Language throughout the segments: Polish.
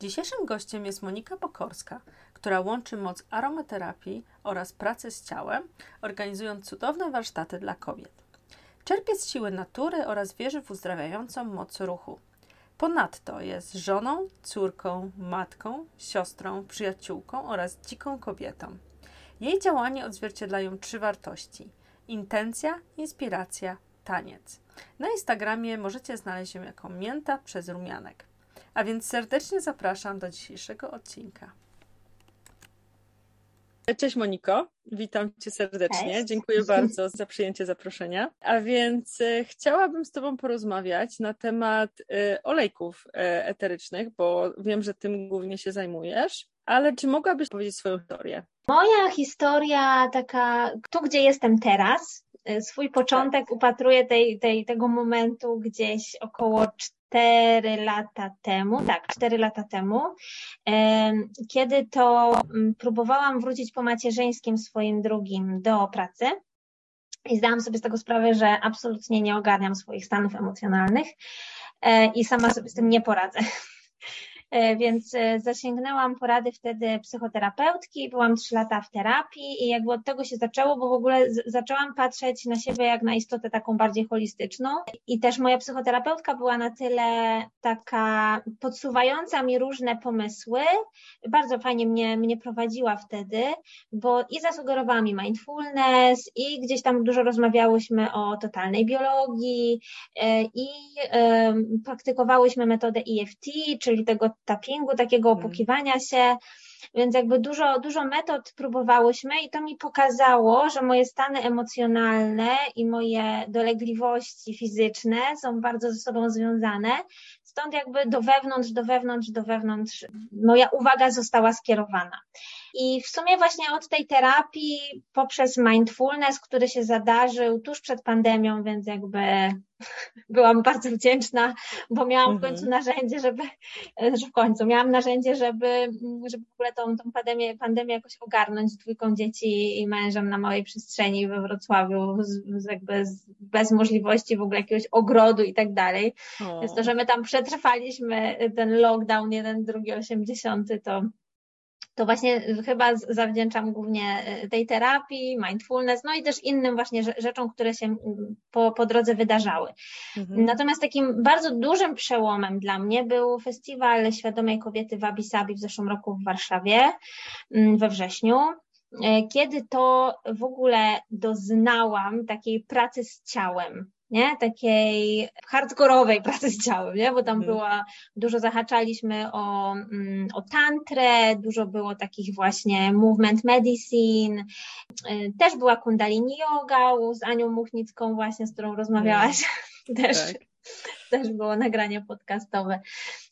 Dzisiejszym gościem jest Monika Pokorska, która łączy moc aromaterapii oraz pracę z ciałem, organizując cudowne warsztaty dla kobiet. Czerpie z siły natury oraz wierzy w uzdrawiającą moc ruchu. Ponadto jest żoną, córką, matką, siostrą, przyjaciółką oraz dziką kobietą. Jej działanie odzwierciedlają trzy wartości: intencja, inspiracja, taniec. Na Instagramie możecie znaleźć ją jako mięta przez rumianek. A więc serdecznie zapraszam do dzisiejszego odcinka. Cześć Moniko, witam Cię serdecznie. Cześć. Dziękuję bardzo za przyjęcie zaproszenia. A więc e, chciałabym z Tobą porozmawiać na temat e, olejków e, eterycznych, bo wiem, że tym głównie się zajmujesz. Ale czy mogłabyś powiedzieć swoją historię? Moja historia taka, tu gdzie jestem teraz, swój początek upatruję tej, tej, tego momentu gdzieś około 4 lata temu, tak, 4 lata temu, em, kiedy to mm, próbowałam wrócić po macierzyńskim swoim drugim do pracy. I zdałam sobie z tego sprawę, że absolutnie nie ogarniam swoich stanów emocjonalnych e, i sama sobie z tym nie poradzę. E, Więc e, zasięgnęłam porady wtedy psychoterapeutki, byłam trzy lata w terapii i jakby od tego się zaczęło, bo w ogóle zaczęłam patrzeć na siebie jak na istotę taką bardziej holistyczną. I też moja psychoterapeutka była na tyle taka podsuwająca mi różne pomysły, bardzo fajnie mnie, mnie prowadziła wtedy, bo i zasugerowała mi mindfulness i gdzieś tam dużo rozmawiałyśmy o totalnej biologii e, i praktykowałyśmy metodę EFT, czyli tego tappingu, takiego Mhm. opukiwania się. Więc jakby dużo, dużo metod próbowałyśmy i to mi pokazało, że moje stany emocjonalne i moje dolegliwości fizyczne są bardzo ze sobą związane. Stąd jakby do wewnątrz, do wewnątrz, do wewnątrz moja uwaga została skierowana. I w sumie właśnie od tej terapii poprzez mindfulness, który się zadarzył tuż przed pandemią, więc jakby byłam bardzo wdzięczna, bo miałam w Mhm. końcu narzędzie, żeby, że w końcu miałam narzędzie, żeby, żeby w ogóle tą, tą pandemię, pandemię jakoś ogarnąć z dwójką dzieci i mężem na małej przestrzeni we Wrocławiu, z, z jakby z, bez możliwości w ogóle jakiegoś ogrodu i tak dalej. Więc to, że my tam przetrwaliśmy ten lockdown, jeden, drugi, osiemdziesiąty, to, to właśnie chyba z- zawdzięczam głównie y, tej terapii, mindfulness, no i też innym właśnie rze- rzeczom, które się mm, po, po drodze wydarzały. mhm. Natomiast takim bardzo dużym przełomem dla mnie był Festiwal Świadomej Kobiety w Abu Sabi w zeszłym roku w Warszawie, mm, we wrześniu, e, kiedy to w ogóle doznałam takiej pracy z ciałem. Nie? Takiej hardkorowej pracy z ciałem, nie? Bo tam Mhm. była, dużo zahaczaliśmy o, mm, o tantrę, dużo było takich właśnie movement medicine, y, też była kundalini yoga z Anią Muchnicką właśnie, z którą rozmawiałaś, też, tak. też było nagranie podcastowe.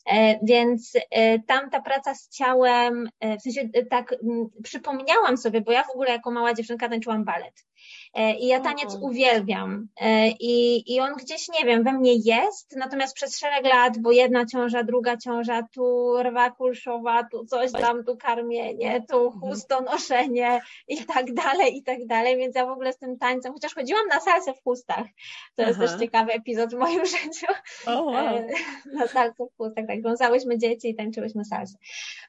E, Więc e, tam ta praca z ciałem, e, w sensie tak przypomniałam sobie, bo ja w ogóle jako mała dziewczynka tańczyłam balet. I ja taniec O. uwielbiam. I, I on gdzieś, nie wiem, we mnie jest, natomiast przez szereg lat, bo jedna ciąża, druga ciąża, tu rwa kulszowa, tu coś tam, tu karmienie, tu chustonoszenie i tak dalej, i tak dalej, więc ja w ogóle z tym tańcem, chociaż chodziłam na salsę w chustach, to jest Aha. też ciekawy epizod w moim życiu, O, wow. Na salce w chustach, tak, wiązałyśmy dzieci i tańczyłyśmy salsę.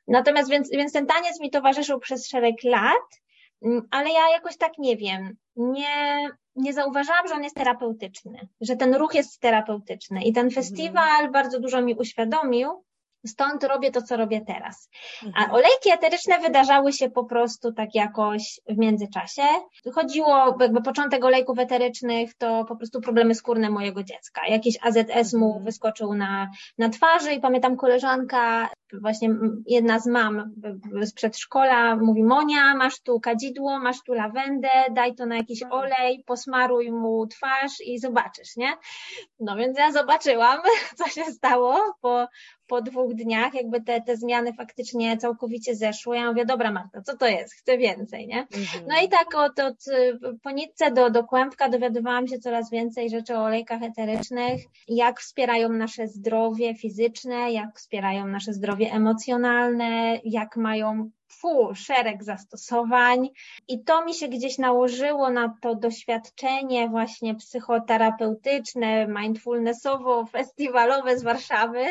Natomiast więc, więc ten taniec mi towarzyszył przez szereg lat, mm, ale ja jakoś tak nie wiem, nie, nie zauważyłam, że on jest terapeutyczny, że ten ruch jest terapeutyczny i ten festiwal bardzo dużo mi uświadomił, Stąd robię to, co robię teraz. A Mhm. olejki eteryczne wydarzały się po prostu tak jakoś w międzyczasie. Chodziło, jakby początek olejków eterycznych to po prostu problemy skórne mojego dziecka. Jakiś AZS mu Mhm. wyskoczył na, na twarzy i pamiętam koleżanka, właśnie jedna z mam z przedszkola mówi Monia, masz tu kadzidło, masz tu lawendę, daj to na jakiś Mhm. olej, posmaruj mu twarz i zobaczysz, nie? No więc ja zobaczyłam, co się stało po, po dwóch dniach, jakby te, te zmiany faktycznie całkowicie zeszły. Ja mówię, dobra Marta, co to jest? Chcę więcej, nie? Mhm. No i tak od, od po nitce do, do kłębka dowiadywałam się coraz więcej rzeczy o olejkach eterycznych, jak wspierają nasze zdrowie fizyczne, jak wspierają nasze zdrowie emocjonalne, jak mają fu, szereg zastosowań. I to mi się gdzieś nałożyło na to doświadczenie właśnie psychoterapeutyczne, mindfulnessowo-festiwalowe z Warszawy.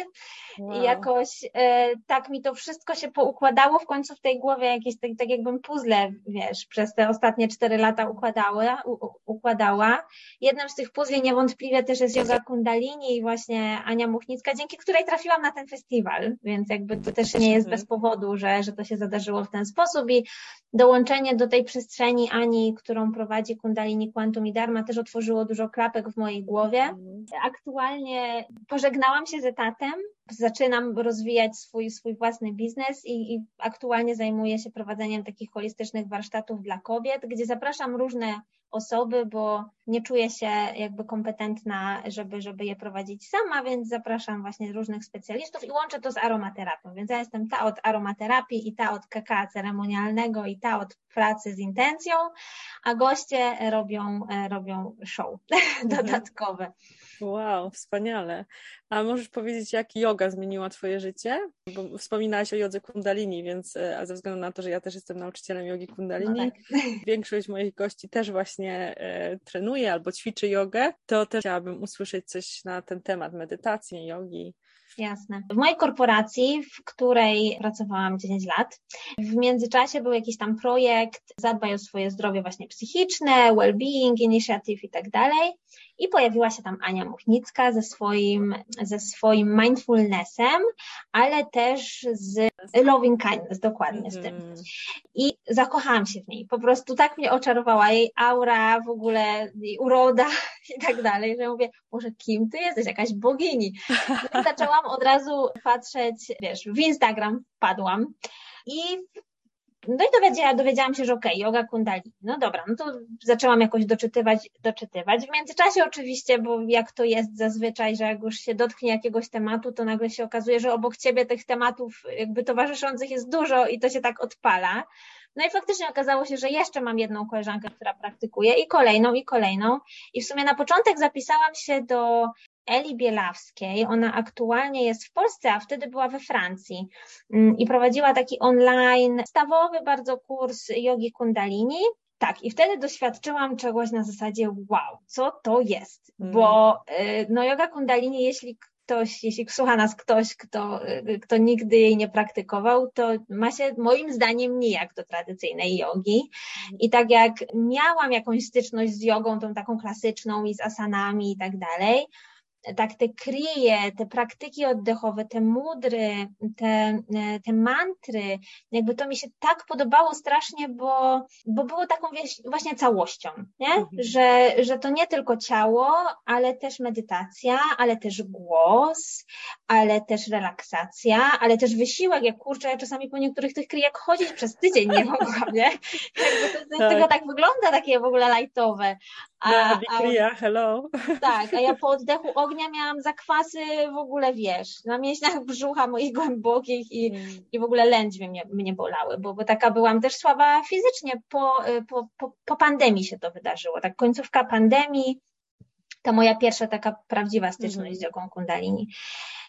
Wow. I jakoś e, tak mi to wszystko się poukładało w końcu w tej głowie, jakieś tak, tak jakbym puzzle, wiesz, przez te ostatnie cztery lata układała, u, u- układała. Jednym z tych puzli niewątpliwie też jest yoga kundalini i właśnie Ania Muchnicka, dzięki której trafiłam na ten festiwal, więc jakby to też nie jest bez powodu, że, że to się zadarzyło w ten sposób i dołączenie do tej przestrzeni Ani, którą prowadzi Kundalini Quantum i Dharma też otworzyło dużo klapek w mojej głowie. Mhm. Aktualnie pożegnałam się z etatem, zaczynam rozwijać swój, swój własny biznes i, i aktualnie zajmuję się prowadzeniem takich holistycznych warsztatów dla kobiet, gdzie zapraszam różne osoby, bo nie czuję się jakby kompetentna, żeby, żeby je prowadzić sama, więc zapraszam właśnie różnych specjalistów i łączę to z aromaterapią. Więc ja jestem ta od aromaterapii i ta od KK ceremonialnego i ta od pracy z intencją, a goście robią, e, robią show dodatkowe. Wow, wspaniale. A możesz powiedzieć, jak yoga zmieniła Twoje życie? Bo wspominałaś o jodze kundalini, więc e, a ze względu na to, że ja też jestem nauczycielem jogi kundalini, No tak. większość moich gości też właśnie e, trenuje albo ćwiczy jogę, to też chciałabym usłyszeć coś na ten temat medytacji, jogi. Jasne. W mojej korporacji, w której pracowałam 10 lat, w międzyczasie był jakiś tam projekt Zadbaj o swoje zdrowie właśnie psychiczne, well-being initiative i tak dalej. I pojawiła się tam Ania Muchnicka ze swoim, ze swoim mindfulnessem, ale też z loving kindness, dokładnie z tym. Mhm. I zakochałam się w niej. Po prostu tak mnie oczarowała jej aura, w ogóle jej uroda i tak dalej, że mówię, może kim ty jesteś? Jakaś bogini. No i zaczęłam od razu patrzeć, wiesz, w Instagram wpadłam i no i dowiedziałam, się, że okej, okay, yoga kundalini. No dobra, no to zaczęłam jakoś doczytywać, doczytywać. W międzyczasie oczywiście, bo jak to jest zazwyczaj, że jak już się dotknie jakiegoś tematu, to nagle się okazuje, że obok ciebie tych tematów jakby towarzyszących jest dużo i to się tak odpala. No i faktycznie okazało się, że jeszcze mam jedną koleżankę, która praktykuje i kolejną, i kolejną. I w sumie na początek zapisałam się do Eli Bielawskiej. Ona aktualnie jest w Polsce, a wtedy była we Francji i prowadziła taki online, stawowy bardzo kurs jogi kundalini. Tak, i wtedy doświadczyłam czegoś na zasadzie wow, co to jest? Bo no yoga kundalini, jeśli ktoś, jeśli słucha nas ktoś, kto, kto nigdy jej nie praktykował, to ma się moim zdaniem nijak do tradycyjnej jogi. I tak jak miałam jakąś styczność z jogą, tą taką klasyczną i z asanami i tak dalej, tak te krije, te praktyki oddechowe, te mudry, te, te mantry, jakby to mi się tak podobało strasznie, bo, bo było taką właśnie całością, nie? Mhm. Że, że to nie tylko ciało, ale też medytacja, ale też głos, ale też relaksacja, ale też wysiłek, jak kurczę, ja czasami po niektórych tych kryjek chodzić przez tydzień nie mogłam, nie? Jakby to, tak. tego tak wygląda takie w ogóle lajtowe. A, a, a, hello. Tak, a ja po oddechu ognia miałam zakwasy w ogóle, wiesz, na mięśniach brzucha moich głębokich i, mm. i w ogóle lędźwie mnie, mnie bolały, bo, bo taka byłam też słaba fizycznie. Po, po, po, po pandemii się to wydarzyło, tak końcówka pandemii, to moja pierwsza taka prawdziwa styczność mm. z jogą kundalini.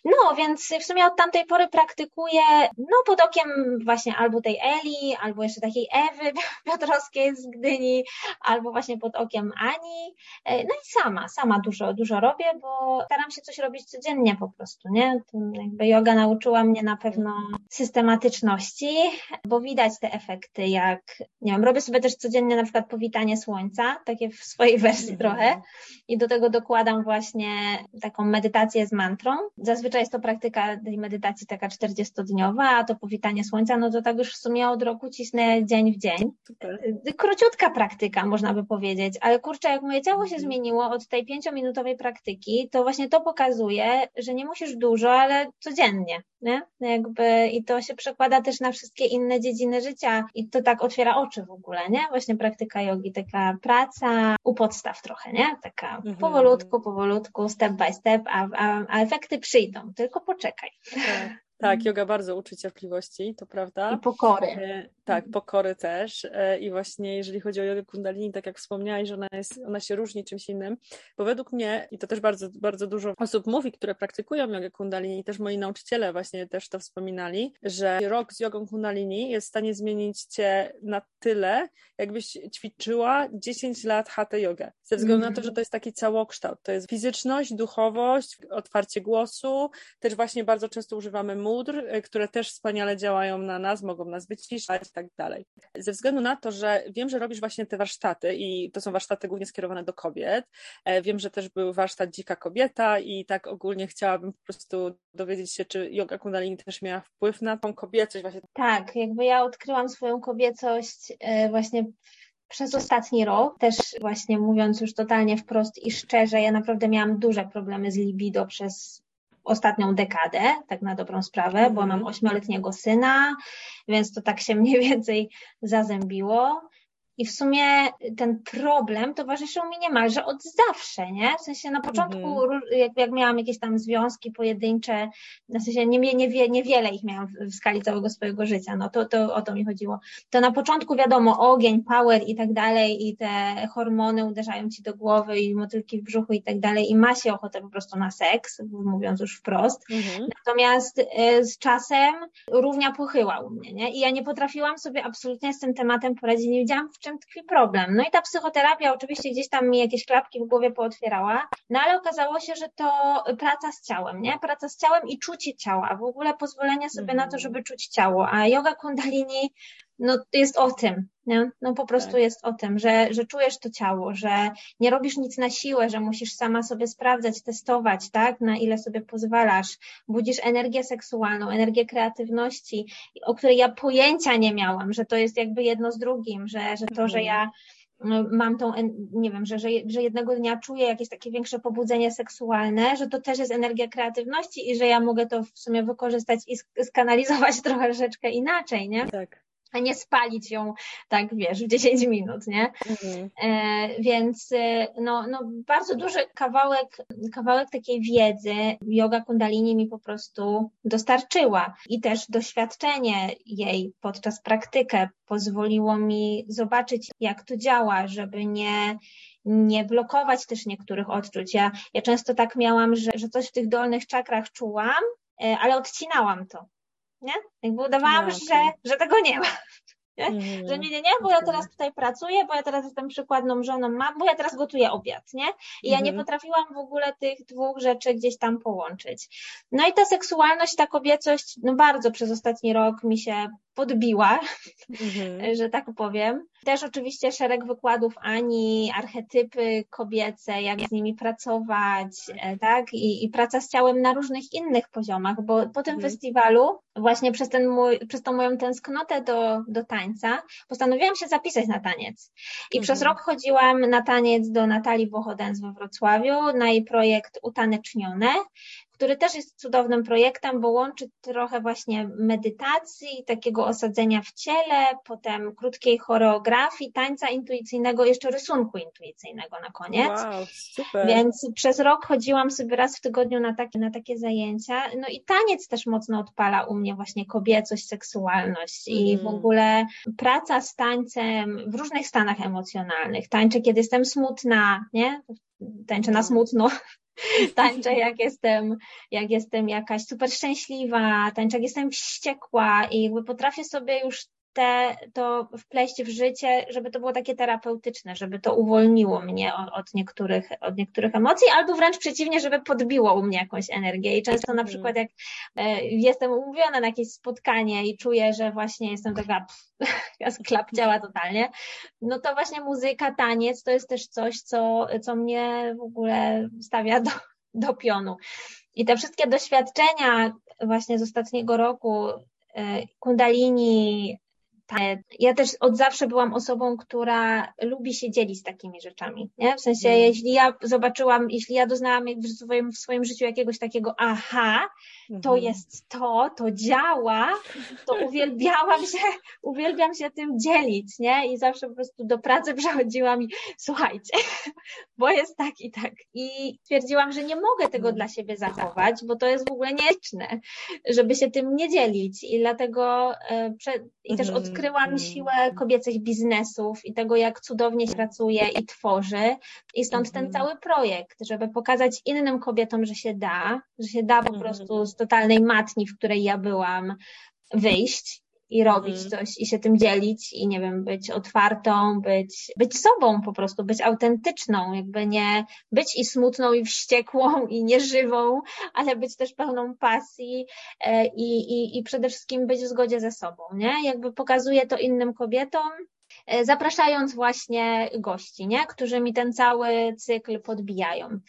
No, więc w sumie od tamtej pory praktykuję, no pod okiem właśnie albo tej Eli, albo jeszcze takiej Ewy Piotrowskiej z Gdyni, albo właśnie pod okiem Ani. No i sama, sama dużo, dużo robię, bo staram się coś robić codziennie po prostu, nie? To jakby yoga nauczyła mnie na pewno systematyczności, bo widać te efekty, jak, nie wiem, robię sobie też codziennie na przykład powitanie słońca, takie w swojej wersji trochę i do tego tego dokładam właśnie taką medytację z mantrą. Zazwyczaj jest to praktyka tej medytacji taka 40-dniowa, a to powitanie słońca, no to tak już w sumie od roku cisnę dzień w dzień. Super. Króciutka praktyka, można by powiedzieć, ale kurczę, jak moje ciało się mhm. zmieniło od tej pięciominutowej praktyki, to właśnie to pokazuje, że nie musisz dużo, ale codziennie, nie? Jakby i to się przekłada też na wszystkie inne dziedziny życia i to tak otwiera oczy w ogóle, nie? Właśnie praktyka jogi, taka praca u podstaw trochę, nie? Taka mhm. powolutku, powolutku, step by step, a, a, a efekty przyjdą, tylko poczekaj. Tak. Tak, yoga bardzo uczy cierpliwości, to prawda. I pokory. E, tak, pokory też. E, I właśnie jeżeli chodzi o jogę kundalini, tak jak wspomniałaś, że ona, jest, ona się różni czymś innym, bo według mnie, i to też bardzo, bardzo dużo osób mówi, które praktykują jogę kundalini, i też moi nauczyciele właśnie też to wspominali, że rok z jogą kundalini jest w stanie zmienić cię na tyle, jakbyś ćwiczyła 10 lat hatha jogę. Ze względu mm. na to, że to jest taki całokształt. To jest fizyczność, duchowość, otwarcie głosu. Też właśnie bardzo często używamy mudr, e, które też wspaniale działają na nas, mogą nas wyciszać i tak dalej. Ze względu na to, że wiem, że robisz właśnie te warsztaty i to są warsztaty głównie skierowane do kobiet. E, wiem, że też był warsztat Dzika Kobieta i tak ogólnie chciałabym po prostu dowiedzieć się, czy yoga kundalini też miała wpływ na tą kobiecość właśnie. Tak, jakby ja odkryłam swoją kobiecość e, właśnie przez ostatni rok, też właśnie mówiąc już totalnie wprost i szczerze, ja naprawdę miałam duże problemy z libido przez ostatnią dekadę, tak na dobrą sprawę, bo mam mhm. ośmioletniego syna, więc to tak się mniej więcej zazębiło. I w sumie ten problem towarzyszył mi niemalże od zawsze, nie? W sensie na początku, mhm. jak, jak miałam jakieś tam związki pojedyncze, w sensie nie, nie, niewiele ich miałam w, w skali całego swojego życia, no to, to o to mi chodziło. To na początku wiadomo, ogień, power i tak dalej i te hormony uderzają ci do głowy i motylki w brzuchu i tak dalej i ma się ochotę po prostu na seks, mówiąc już wprost. Mhm. Natomiast y, z czasem równia pochyła u mnie, nie? I ja nie potrafiłam sobie absolutnie z tym tematem poradzić, nie wiedziałam w czym tkwi problem. No i ta psychoterapia oczywiście gdzieś tam mi jakieś klapki w głowie pootwierała, no ale okazało się, że to praca z ciałem, nie? Praca z ciałem i czucie ciała, w ogóle pozwolenie sobie na to, mhm. żeby czuć ciało, a yoga kundalini no jest o tym, nie? No po prostu tak. jest o tym, że, że czujesz to ciało, że nie robisz nic na siłę, że musisz sama sobie sprawdzać, testować, tak? Na ile sobie pozwalasz. Budzisz energię seksualną, energię kreatywności, o której ja pojęcia nie miałam, że to jest jakby jedno z drugim, że, że to, że ja no, mam tą, nie wiem, że, że, że jednego dnia czuję jakieś takie większe pobudzenie seksualne, że to też jest energia kreatywności i że ja mogę to w sumie wykorzystać i skanalizować troszeczkę inaczej, nie? Tak a nie spalić ją tak, wiesz, w 10 minut, nie? Mhm. E, więc e, no, no, bardzo duży kawałek, kawałek takiej wiedzy yoga kundalini mi po prostu dostarczyła i też doświadczenie jej podczas praktykę pozwoliło mi zobaczyć, jak to działa, żeby nie nie blokować też niektórych odczuć. Ja, ja często tak miałam, że, że coś w tych dolnych czakrach czułam, e, ale odcinałam to nie? Jakby udawałam, no, okay. że, że tego nie ma. Mm, że nie, nie, nie, bo ja teraz tutaj pracuję, bo ja teraz jestem przykładną żoną, mam, bo ja teraz gotuję obiad, nie? I ja nie mhm. potrafiłam w ogóle tych dwóch rzeczy gdzieś tam połączyć. No i ta seksualność, ta kobiecość, no bardzo przez ostatni rok mi się podbiła, mhm. że tak powiem. Też oczywiście szereg wykładów Ani, archetypy kobiece, jak z nimi pracować, e, tak? I, i praca z ciałem na różnych innych poziomach, bo po tym mhm. festiwalu, właśnie przez, ten mój, przez tą moją tęsknotę do, do tańca, postanowiłam się zapisać na taniec. I mhm. przez rok chodziłam na taniec do Natalii Wochodens we Wrocławiu, na jej projekt Utanecznione, który też jest cudownym projektem, bo łączy trochę właśnie medytacji, takiego osadzenia w ciele, potem krótkiej choreografii, tańca intuicyjnego, jeszcze rysunku intuicyjnego na koniec. Wow, super. Więc przez rok chodziłam sobie raz w tygodniu na takie, na takie zajęcia. No i taniec też mocno odpala u mnie właśnie kobiecość, seksualność mm. i w mm. ogóle praca z tańcem w różnych stanach emocjonalnych. Tańczę, kiedy jestem smutna, nie? Tańczę na smutno, tańczę jak jestem, jak jestem jakaś super szczęśliwa, tańczę jak jestem wściekła i jakby potrafię sobie już te, to wpleść w życie, żeby to było takie terapeutyczne, żeby to uwolniło mnie od, niektórych, od niektórych emocji, albo wręcz przeciwnie, żeby podbiło u mnie jakąś energię. I często na przykład jak e, jestem umówiona na jakieś spotkanie i czuję, że właśnie jestem taka ja sklapciała totalnie, no to właśnie muzyka, taniec to jest też coś, co, co mnie w ogóle stawia do, do pionu. I te wszystkie doświadczenia właśnie z ostatniego roku, e, kundalini, ja też od zawsze byłam osobą, która lubi się dzielić takimi rzeczami. Nie? W sensie, mm. jeśli ja zobaczyłam, jeśli ja doznałam w swoim, w swoim życiu jakiegoś takiego aha, to mm. jest to, to działa, to uwielbiałam się, uwielbiam się tym dzielić, nie? I zawsze po prostu do pracy przychodziłam i słuchajcie, bo jest tak i tak. I stwierdziłam, że nie mogę tego mm. dla siebie zachować, bo to jest w ogóle nieczne, żeby się tym nie dzielić. I dlatego e, i też mhm. Odkryłam mhm. siłę kobiecych biznesów i tego, jak cudownie się pracuje i tworzy. I stąd ten mhm. cały projekt, żeby pokazać innym kobietom, że się da, że się da po prostu z totalnej matni, w której ja byłam, wyjść i robić mm. coś i się tym dzielić i nie wiem, być otwartą, być, być sobą po prostu, być autentyczną, jakby nie być i smutną i wściekłą i nieżywą, ale być też pełną pasji e, i, i, i przede wszystkim być w zgodzie ze sobą, nie? Jakby pokazuję to innym kobietom, e, zapraszając właśnie gości, nie? którzy mi ten cały cykl podbijają.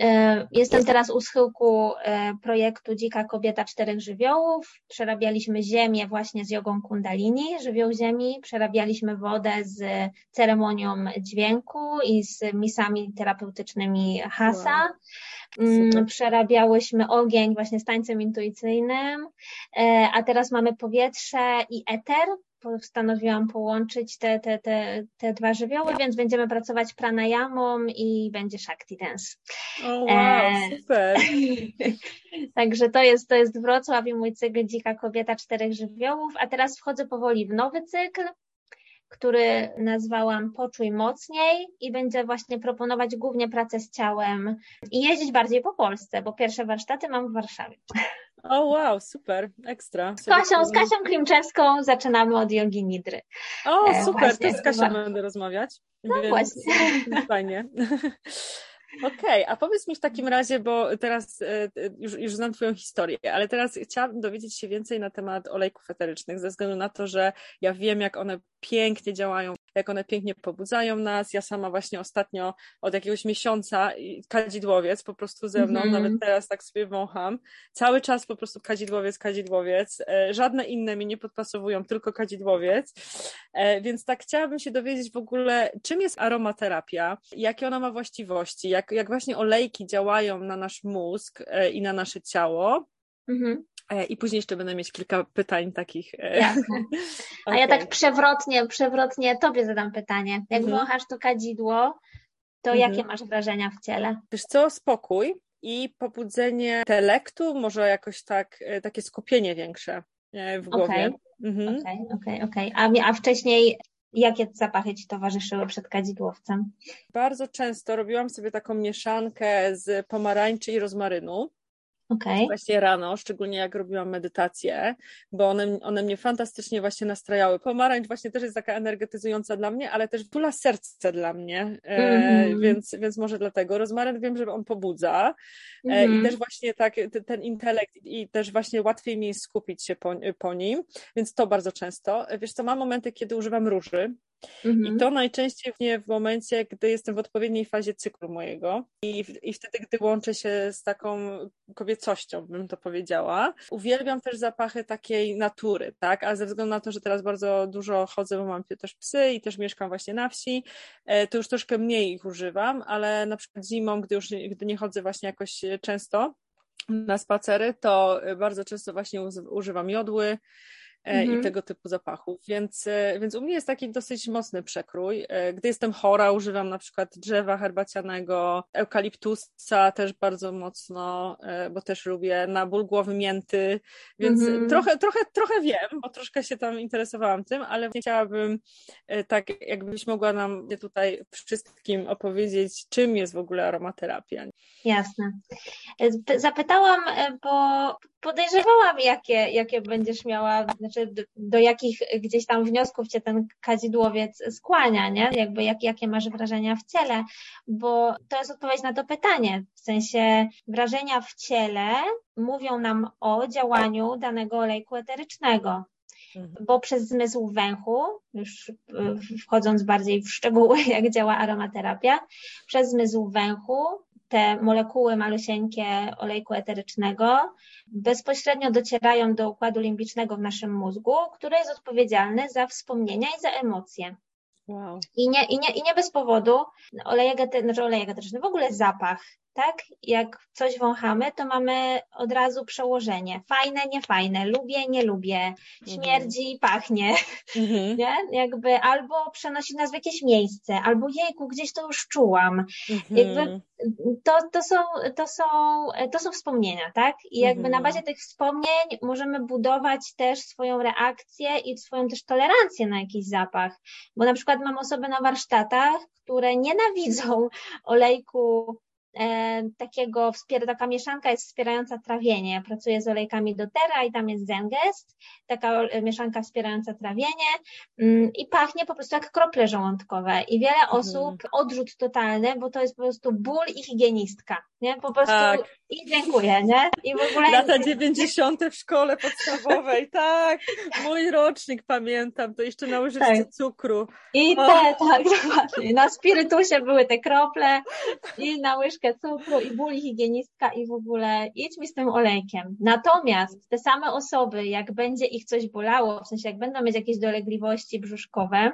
E, jestem teraz u schyłku e, projektu Dzika Kobieta Czterech Żywiołów. Przerabialiśmy ziemię właśnie z jogą kundalini, żywioł ziemi. Przerabialiśmy wodę z ceremonią dźwięku i z misami terapeutycznymi hasa. Wow. Przerabiałyśmy ogień właśnie z tańcem intuicyjnym, e, a teraz mamy powietrze i eter, postanowiłam połączyć te, te, te, te dwa żywioły, więc będziemy pracować pranayamą i będzie Shakti Dance. O, wow, e... super. Także to jest, to jest Wrocław i mój cykl Dzika Kobieta Czterech Żywiołów, a teraz wchodzę powoli w nowy cykl, który nazwałam Poczuj mocniej i będzie właśnie proponować głównie pracę z ciałem i jeździć bardziej po Polsce, bo pierwsze warsztaty mam w Warszawie. O wow, super, ekstra. Z Kasią, z Kasią Klimczewską zaczynamy od jogi nidry. O, e, super, właśnie, to z Kasią będę rozmawiać. No więc właśnie. Fajnie. Okej, okay, a powiedz mi w takim razie, bo teraz e, już, już znam Twoją historię, ale teraz chciałabym dowiedzieć się więcej na temat olejków eterycznych, ze względu na to, że ja wiem, jak one pięknie działają, jak one pięknie pobudzają nas. Ja sama właśnie ostatnio od jakiegoś miesiąca kadzidłowiec po prostu ze mną, mm nawet teraz tak sobie wącham. Cały czas po prostu kadzidłowiec, kadzidłowiec. E, żadne inne mi nie podpasowują, tylko kadzidłowiec. E, więc tak chciałabym się dowiedzieć w ogóle, czym jest aromaterapia, jakie ona ma właściwości, jak, jak właśnie olejki działają na nasz mózg e, i na nasze ciało. Mhm. E, I później jeszcze będę mieć kilka pytań takich. E, Jasne. A okay. ja tak przewrotnie, przewrotnie tobie zadam pytanie. Jak mhm. wąchasz to kadzidło, to mhm. jakie masz wrażenia w ciele? Wiesz co, spokój i pobudzenie intelektu, może jakoś tak, e, takie skupienie większe w głowie. Okej, mhm. okej, okej. Okay, okay, A wcześniej Jakie zapachy Ci towarzyszyły przed kadzidłowcem? Bardzo często robiłam sobie taką mieszankę z pomarańczy i rozmarynu. Okay. Właśnie rano, szczególnie jak robiłam medytację, bo one, one mnie fantastycznie właśnie nastrajały. Pomarańcz właśnie też jest taka energetyzująca dla mnie, ale też tula serce dla mnie, mm-hmm. więc, więc może dlatego. Rozmaryn wiem, że on pobudza mm-hmm. i mhm. też właśnie tak ten intelekt i też właśnie łatwiej mi skupić się po, po nim, więc to bardzo często. Wiesz co, mam momenty, kiedy używam róży, Mhm. I to najczęściej w momencie, gdy jestem w odpowiedniej fazie cyklu mojego i, i wtedy, gdy łączę się z taką kobiecością, bym to powiedziała. Uwielbiam też zapachy takiej natury, tak? A ze względu na to, że teraz bardzo dużo chodzę, bo mam też psy i też mieszkam właśnie na wsi, e, to już troszkę mniej ich używam, ale na przykład zimą, gdy już gdy nie chodzę właśnie jakoś często na spacery, to bardzo często właśnie używam jodły, E, i mhm. tego typu zapachów. Więc, e, więc u mnie jest taki dosyć mocny przekrój. E, gdy jestem chora, używam na przykład drzewa herbacianego, eukaliptusa też bardzo mocno, bo też lubię na ból głowy mięty, więc mhm. trochę, trochę, trochę wiem, bo troszkę się tam interesowałam tym, ale chciałabym tak, jakbyś mogła nam tutaj wszystkim opowiedzieć, czym jest w ogóle aromaterapia. Jasne. Zapytałam, bo podejrzewałam, jakie, jakie będziesz miała, znaczy czy do, do, jakich gdzieś tam wniosków cię ten kadzidłowiec skłania, nie? Jakby jak, jakie masz wrażenia w ciele, bo to jest odpowiedź na to pytanie. W sensie wrażenia w ciele mówią nam o działaniu danego olejku eterycznego. Mhm. bo przez zmysł węchu, już wchodząc bardziej w szczegóły, jak działa aromaterapia, przez zmysł węchu te molekuły malusieńkie olejku eterycznego bezpośrednio docierają do układu limbicznego w naszym mózgu, który jest odpowiedzialny za wspomnienia i za emocje. Wow. I, nie, i, nie, I nie bez powodu olejek, znaczy olejek eteryczny, w ogóle zapach tak? Jak coś wąchamy, to mamy od razu przełożenie. Fajne, niefajne, lubię, nie lubię, mhm. śmierdzi, pachnie, mhm. nie? Jakby albo przenosi nas w jakieś miejsce, albo jejku, gdzieś to już czułam. Mhm. Jakby to, to, są, to, są, to są wspomnienia, tak? I jakby na mhm. bazie tych wspomnień możemy budować też swoją reakcję i swoją też tolerancję na jakiś zapach. Bo na przykład mam osoby na warsztatach, które nienawidzą olejku E, takiego, taka mieszanka jest wspierająca trawienie. Pracuję z olejkami doTERRA i tam jest Zengest, taka mieszanka wspierająca trawienie mm, i pachnie po prostu jak krople żołądkowe i wiele mhm. osób odrzut totalny, bo to jest po prostu ból i higienistka, nie? Po prostu tak. i dziękuję, nie? I w ogóle... Lata 90. w szkole podstawowej, tak, mój rocznik pamiętam, to jeszcze na łyżeczce tak. cukru. I te, tak, dokładnie. Na spirytusie były te krople i na łyżkę łyżkę cukru i bóli higienistka i w ogóle idź mi z tym olejkiem. Natomiast te same osoby, jak będzie ich coś bolało, w sensie jak będą mieć jakieś dolegliwości brzuszkowe,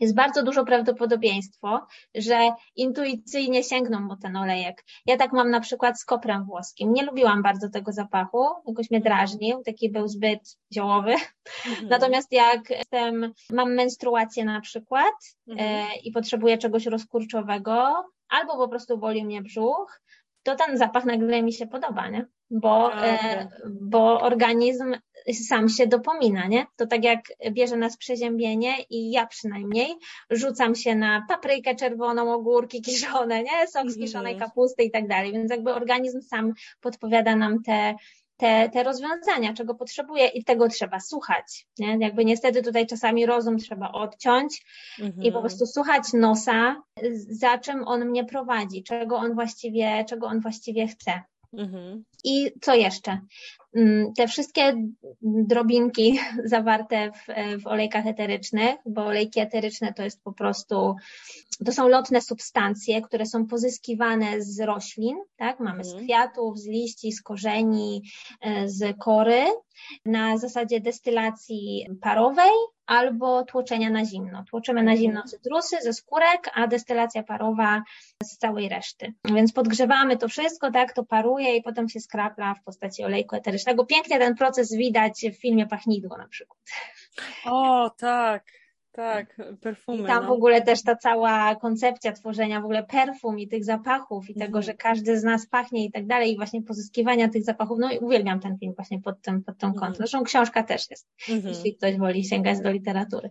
jest bardzo dużo prawdopodobieństwo, że intuicyjnie sięgną po ten olejek. Ja tak mam na przykład z koprem włoskim. Nie lubiłam bardzo tego zapachu, jakoś mnie drażnił, taki był zbyt ziołowy. Mhm. Natomiast jak jestem, mam menstruację na przykład mhm. e, i potrzebuję czegoś rozkurczowego, albo po prostu boli mnie brzuch, to ten zapach nagle mi się podoba, nie? Bo, e, bo organizm sam się dopomina, nie? To tak jak bierze nas przeziębienie i ja przynajmniej rzucam się na paprykę czerwoną, ogórki kiszone, nie? Sok z kiszonej mhm. kapusty i tak dalej, więc jakby organizm sam podpowiada nam te te, te rozwiązania, czego potrzebuje i tego trzeba słuchać. Nie? Jakby niestety tutaj czasami rozum trzeba odciąć mhm. i po prostu słuchać nosa, za czym on mnie prowadzi, czego on właściwie, czego on właściwie chce. Mhm. I co jeszcze? Mm, te wszystkie drobinki zawarte w, w, olejkach eterycznych, bo olejki eteryczne to jest po prostu, to są lotne substancje, które są pozyskiwane z roślin, tak? Mamy z mhm. kwiatów, z liści, z korzeni, e, z kory, na zasadzie destylacji parowej albo tłoczenia na zimno. Tłoczymy na zimno cytrusy ze skórek, a destylacja parowa z całej reszty. Więc podgrzewamy to wszystko, tak, to paruje i potem się skrapla w postaci olejku eterycznego. Pięknie ten proces widać w filmie Pachnidło na przykład. O, tak. Tak, perfumy. I tam no. w ogóle też ta cała koncepcja tworzenia w ogóle perfum i tych zapachów i tego, mhm. że każdy z nas pachnie i tak dalej i właśnie pozyskiwania tych zapachów, no i uwielbiam ten film właśnie pod tym, pod tym kątem. Mhm. Zresztą książka też jest, mhm. jeśli ktoś woli sięgać do literatury.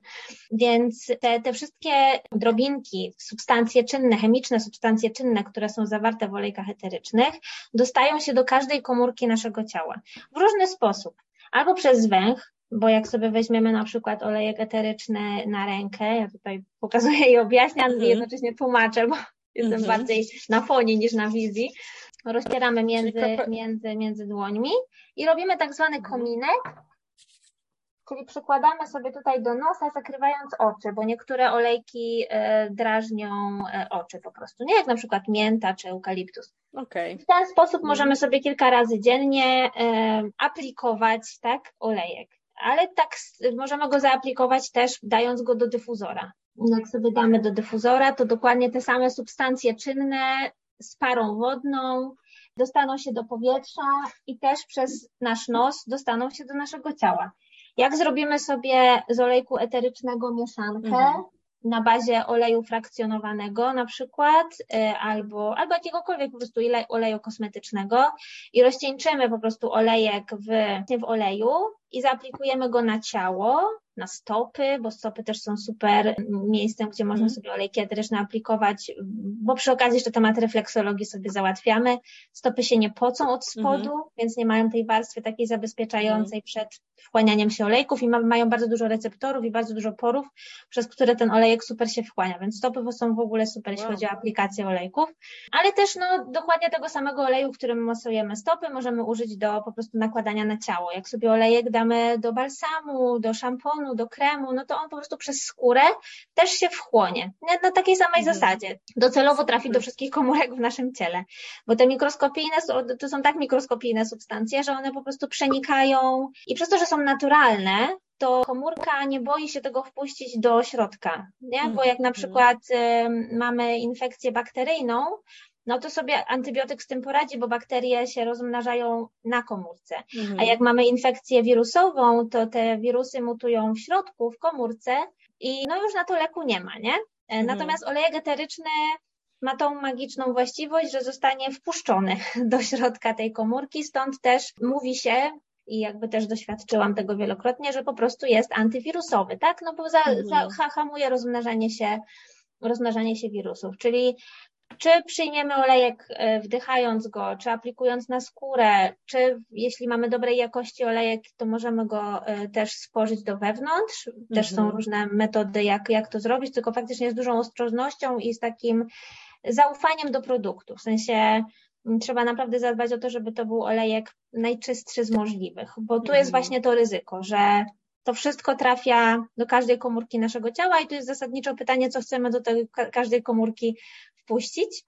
Więc te, te wszystkie drobinki, substancje czynne, chemiczne substancje czynne, które są zawarte w olejkach eterycznych, dostają się do każdej komórki naszego ciała w różny sposób. Albo przez węch, bo jak sobie weźmiemy na przykład olejek eteryczny na rękę, ja tutaj pokazuję i objaśniam mhm. i jednocześnie tłumaczę, bo jestem mhm. bardziej na fonie niż na wizji, rozcieramy między, między, między dłońmi i robimy tak zwany mhm. kominek, czyli przykładamy sobie tutaj do nosa, zakrywając oczy, bo niektóre olejki e, drażnią e, oczy po prostu, nie jak na przykład mięta czy eukaliptus. Okay. W ten sposób możemy sobie kilka razy dziennie e, aplikować tak, olejek ale tak możemy go zaaplikować też dając go do dyfuzora. Jak sobie damy do dyfuzora, to dokładnie te same substancje czynne z parą wodną dostaną się do powietrza i też przez nasz nos dostaną się do naszego ciała. Jak zrobimy sobie z olejku eterycznego mieszankę, mhm na bazie oleju frakcjonowanego na przykład, y, albo, albo jakiegokolwiek po prostu oleju kosmetycznego i rozcieńczymy po prostu olejek w, w oleju i zaaplikujemy go na ciało, na stopy, bo stopy też są super miejscem, gdzie można mhm. sobie olejki eteryczne aplikować, bo przy okazji jeszcze temat refleksologii sobie załatwiamy. Stopy się nie pocą od spodu, mhm. więc nie mają tej warstwy takiej zabezpieczającej mhm. przed wchłanianiem się olejków i ma, mają bardzo dużo receptorów i bardzo dużo porów, przez które ten olejek super się wchłania, więc stopy są w ogóle super, jeśli wow. chodzi o aplikację olejków, ale też no, dokładnie tego samego oleju, którym masujemy stopy, możemy użyć do po prostu nakładania na ciało. Jak sobie olejek damy do balsamu, do szamponu, do kremu, no to on po prostu przez skórę też się wchłonie. Na takiej samej mhm. zasadzie. Docelowo trafi do wszystkich komórek w naszym ciele, bo te mikroskopijne, to są tak mikroskopijne substancje, że one po prostu przenikają i przez to, że są naturalne, to komórka nie boi się tego wpuścić do środka, nie? Bo jak na mhm. przykład mamy infekcję bakteryjną, no to sobie antybiotyk z tym poradzi, bo bakterie się rozmnażają na komórce. Mhm. A jak mamy infekcję wirusową, to te wirusy mutują w środku, w komórce i no już na to leku nie ma, nie? E, mhm. Natomiast olejek eteryczny ma tą magiczną właściwość, że zostanie wpuszczony do środka tej komórki, stąd też mówi się, i jakby też doświadczyłam tego wielokrotnie, że po prostu jest antywirusowy, tak? No bo za, mhm. za, hamuje rozmnażanie się, rozmnażanie się wirusów, czyli czy przyjmiemy olejek e, wdychając go, czy aplikując na skórę, czy jeśli mamy dobrej jakości olejek, to możemy go e, też spożyć do wewnątrz. Też mhm. są różne metody, jak, jak to zrobić, tylko faktycznie z dużą ostrożnością i z takim zaufaniem do produktu. W sensie trzeba naprawdę zadbać o to, żeby to był olejek najczystszy z możliwych, bo tu jest mhm. właśnie to ryzyko, że to wszystko trafia do każdej komórki naszego ciała i tu jest zasadniczo pytanie, co chcemy do tej każdej komórki wpuścić,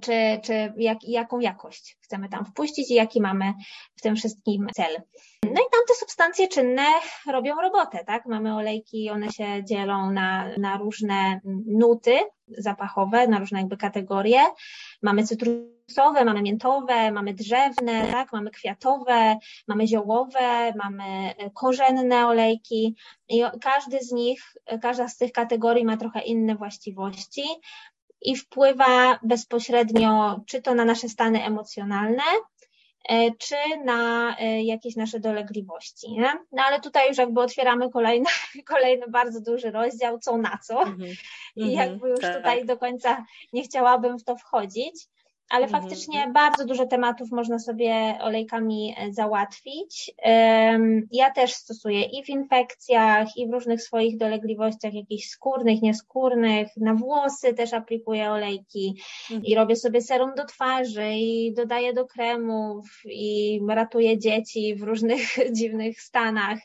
czy, czy jak, jaką jakość chcemy tam wpuścić i jaki mamy w tym wszystkim cel. No i tam te substancje czynne robią robotę, tak? Mamy olejki, one się dzielą na, na różne nuty zapachowe, na różne jakby kategorie. Mamy cytrusowe, mamy miętowe, mamy drzewne, tak? Mamy kwiatowe, mamy ziołowe, mamy korzenne olejki i każdy z nich, każda z tych kategorii ma trochę inne właściwości i wpływa bezpośrednio czy to na nasze stany emocjonalne, e, czy na e, jakieś nasze dolegliwości. Nie? No ale tutaj już jakby otwieramy kolejny, kolejny bardzo duży rozdział, co na co. Mm -hmm. I mhm, jakby już tak. tutaj do końca nie chciałabym w to wchodzić ale mhm. faktycznie bardzo dużo tematów można sobie olejkami e, załatwić. Ja też stosuję i w infekcjach, i w różnych swoich dolegliwościach jakichś skórnych, nieskórnych, na włosy też aplikuję olejki i mhm. robię sobie serum do twarzy i dodaję do kremów i ratuję dzieci w różnych dziwnych stanach.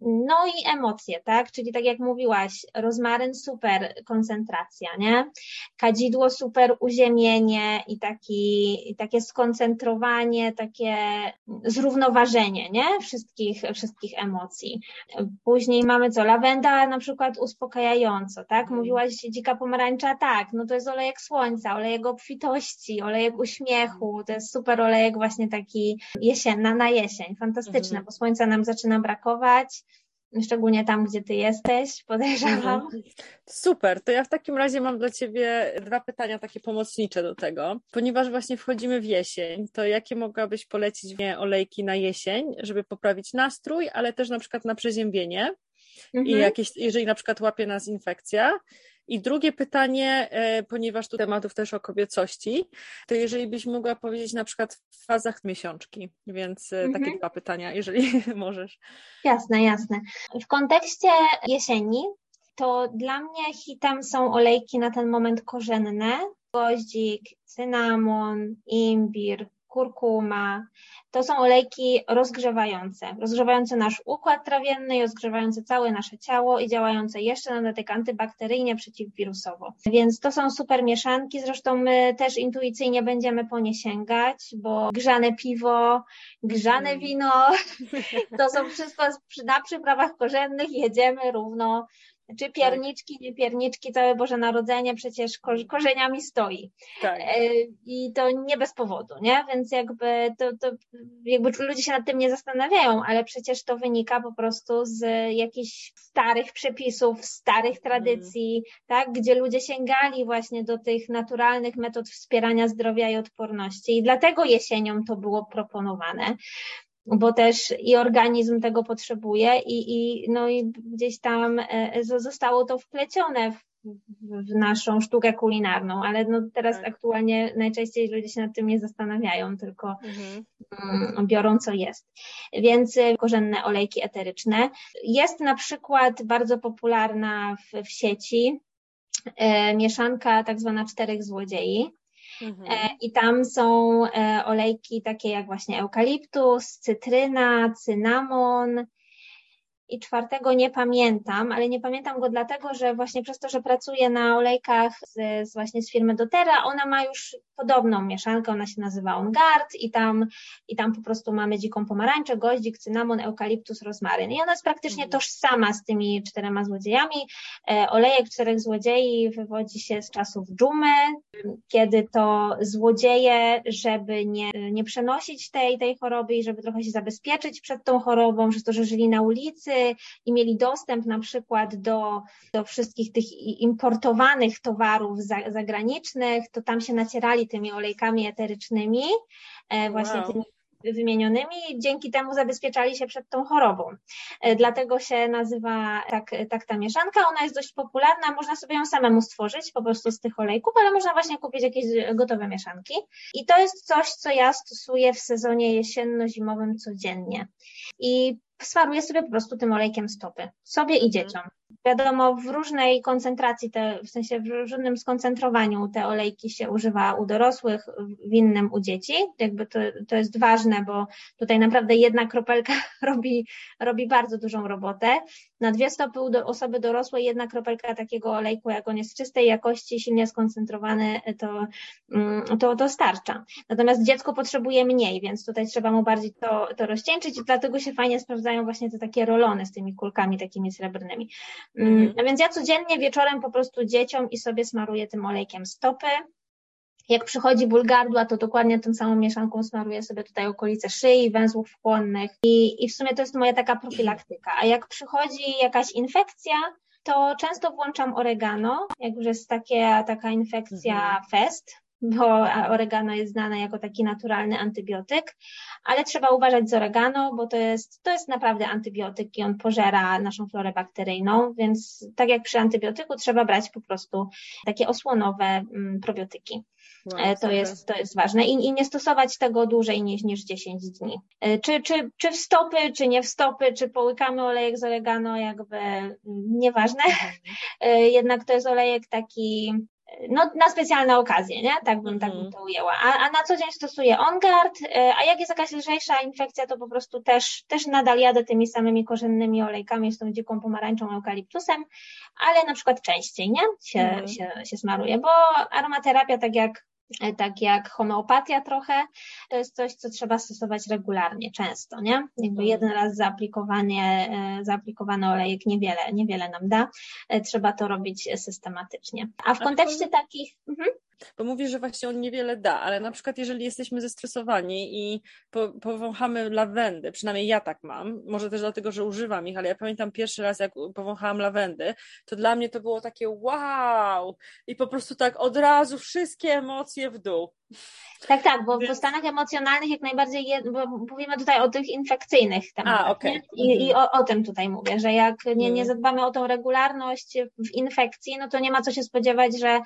No i emocje, tak? Czyli tak jak mówiłaś, rozmaryn super koncentracja, nie? Kadzidło super uziemienie i taki, i takie skoncentrowanie, takie zrównoważenie, nie? Wszystkich, wszystkich emocji. Później mamy co? Lawenda na przykład uspokajająco, tak? Mhm. Mówiłaś dzika pomarańcza, tak, no to jest olejek słońca, olejek obfitości, olejek uśmiechu, to jest super olejek właśnie taki jesienna na jesień, fantastyczne, mhm. bo słońca nam zaczyna brakować, szczególnie tam, gdzie ty jesteś, podejrzewam. Mhm. Super, to ja w takim razie mam dla ciebie dwa pytania takie pomocnicze do tego. Ponieważ właśnie wchodzimy w jesień, to jakie mogłabyś polecić mnie olejki na jesień, żeby poprawić nastrój, ale też na przykład na przeziębienie? Mhm. I jakieś, jeżeli na przykład łapie nas infekcja, i drugie pytanie, e, ponieważ tu tematów też o kobiecości, to jeżeli byś mogła powiedzieć na przykład w fazach miesiączki, więc e, mhm. takie dwa pytania, jeżeli możesz. Jasne, jasne. W kontekście jesieni, to dla mnie hitem są olejki na ten moment korzenne, goździk, cynamon, imbir, kurkuma. To są olejki rozgrzewające, rozgrzewające nasz układ trawienny rozgrzewające całe nasze ciało i działające jeszcze na dodatek antybakteryjnie, przeciwwirusowo. Więc to są super mieszanki, zresztą my też intuicyjnie będziemy po nie sięgać, bo grzane piwo, grzane mm. wino, to są wszystko na przyprawach korzennych, jedziemy równo czy tak. pierniczki, nie pierniczki, całe Boże Narodzenie przecież korzeniami stoi. Tak. E, I to nie bez powodu, nie? Więc jakby to, to jakby ludzie się nad tym nie zastanawiają, ale przecież to wynika po prostu z jakichś starych przepisów, starych tradycji, mm. tak? Gdzie ludzie sięgali właśnie do tych naturalnych metod wspierania zdrowia i odporności. I dlatego jesienią to było proponowane. Bo też i organizm tego potrzebuje i, i, no i gdzieś tam e, zostało to wplecione w, w naszą sztukę kulinarną, ale no teraz tak. aktualnie najczęściej ludzie się nad tym nie zastanawiają, tylko mhm. Mm, biorą co jest. Więc e, korzenne olejki eteryczne. Jest na przykład bardzo popularna w, w sieci e, mieszanka tak zwana czterech złodziei. Mhm. E, I tam są e, olejki takie jak właśnie eukaliptus, cytryna, cynamon, i czwartego nie pamiętam, ale nie pamiętam go dlatego, że właśnie przez to, że pracuję na olejkach z, z właśnie z firmy Dotera, ona ma już podobną mieszankę, ona się nazywa On Guard i tam, i tam po prostu mamy dziką pomarańczę, goździk, cynamon, eukaliptus, rozmaryn. I ona jest praktycznie mhm. tożsama z tymi czterema złodziejami. E, olejek czterech złodziei wywodzi się z czasów dżumy, kiedy to złodzieje, żeby nie, nie przenosić tej, tej choroby i żeby trochę się zabezpieczyć przed tą chorobą, przez to, że żyli na ulicy i mieli dostęp na przykład do, do wszystkich tych importowanych towarów zagranicznych, to tam się nacierali tymi olejkami eterycznymi, e, właśnie wow. tymi wymienionymi dzięki temu zabezpieczali się przed tą chorobą. E, dlatego się nazywa tak, tak ta mieszanka. Ona jest dość popularna, można sobie ją samemu stworzyć po prostu z tych olejków, ale można właśnie kupić jakieś gotowe mieszanki. I to jest coś, co ja stosuję w sezonie jesienno-zimowym codziennie. I smaruję sobie po prostu tym olejkiem stopy, sobie i mhm. dzieciom. Wiadomo, w różnej koncentracji, te, w sensie w różnym skoncentrowaniu te olejki się używa u dorosłych, w innym u dzieci. Jakby to, to jest ważne, bo tutaj naprawdę jedna kropelka robi, robi bardzo dużą robotę. Na dwie stopy u do, osoby dorosłej jedna kropelka takiego olejku, jak on jest czystej jakości, silnie skoncentrowany, to, mm, to, to starcza. Natomiast dziecko potrzebuje mniej, więc tutaj trzeba mu bardziej to, to rozcieńczyć i dlatego się fajnie sprawdzają właśnie te takie rolony z tymi kulkami takimi srebrnymi. Mhm. Mm, więc ja codziennie wieczorem po prostu dzieciom i sobie smaruję tym olejkiem stopy. Jak przychodzi ból gardła, to dokładnie tą samą mieszanką smaruję sobie tutaj okolice szyi, węzłów wchłonnych i, i w sumie to jest moja taka profilaktyka. A jak przychodzi jakaś infekcja, to często włączam oregano, jak już jest takie, taka infekcja mhm. fest, bo oregano jest znane jako taki naturalny antybiotyk, ale trzeba uważać z oregano, bo to jest, to jest naprawdę antybiotyk i on pożera naszą florę bakteryjną, więc tak jak przy antybiotyku trzeba brać po prostu takie osłonowe mm, probiotyki. Wow, e, to, jest, to jest ważne I, i nie stosować tego dłużej niż, niż 10 dni. E, czy, czy, czy w stopy, czy nie w stopy, czy połykamy olejek z oregano, jakby mm, nieważne. Mhm. E, jednak to jest olejek taki no, na specjalne okazje, nie? Tak bym, tak bym mhm. to ujęła. A, a na co dzień stosuję OnGuard, e, a jak jest jakaś lżejsza infekcja, to po prostu też, też nadal jadę tymi samymi korzennymi olejkami z tą dziką pomarańczą, eukaliptusem, ale na przykład częściej, nie? Się, mhm. się, się smaruje, bo aromaterapia, tak jak tak jak homeopatia trochę, to jest coś, co trzeba stosować regularnie, często, nie? Jakby mhm. jeden raz zaaplikowanie, e, zaaplikowany olejek niewiele, niewiele nam da, e, trzeba to robić systematycznie. A w kontekście takich... Mhm bo mówi, że właśnie on niewiele da, ale na przykład jeżeli jesteśmy zestresowani i po, powąchamy lawendy, przynajmniej ja tak mam, może też dlatego, że używam ich, ale ja pamiętam pierwszy raz, jak powąchałam lawendy, to dla mnie to było takie wow i po prostu tak od razu wszystkie emocje w dół. Tak, tak, bo w stanach emocjonalnych jak najbardziej, je, bo mówimy tutaj o tych infekcyjnych tematach. A, okay. I, i o, o, tym tutaj mówię, że jak nie, nie mhm. zadbamy o tą regularność w infekcji, no to nie ma co się spodziewać, że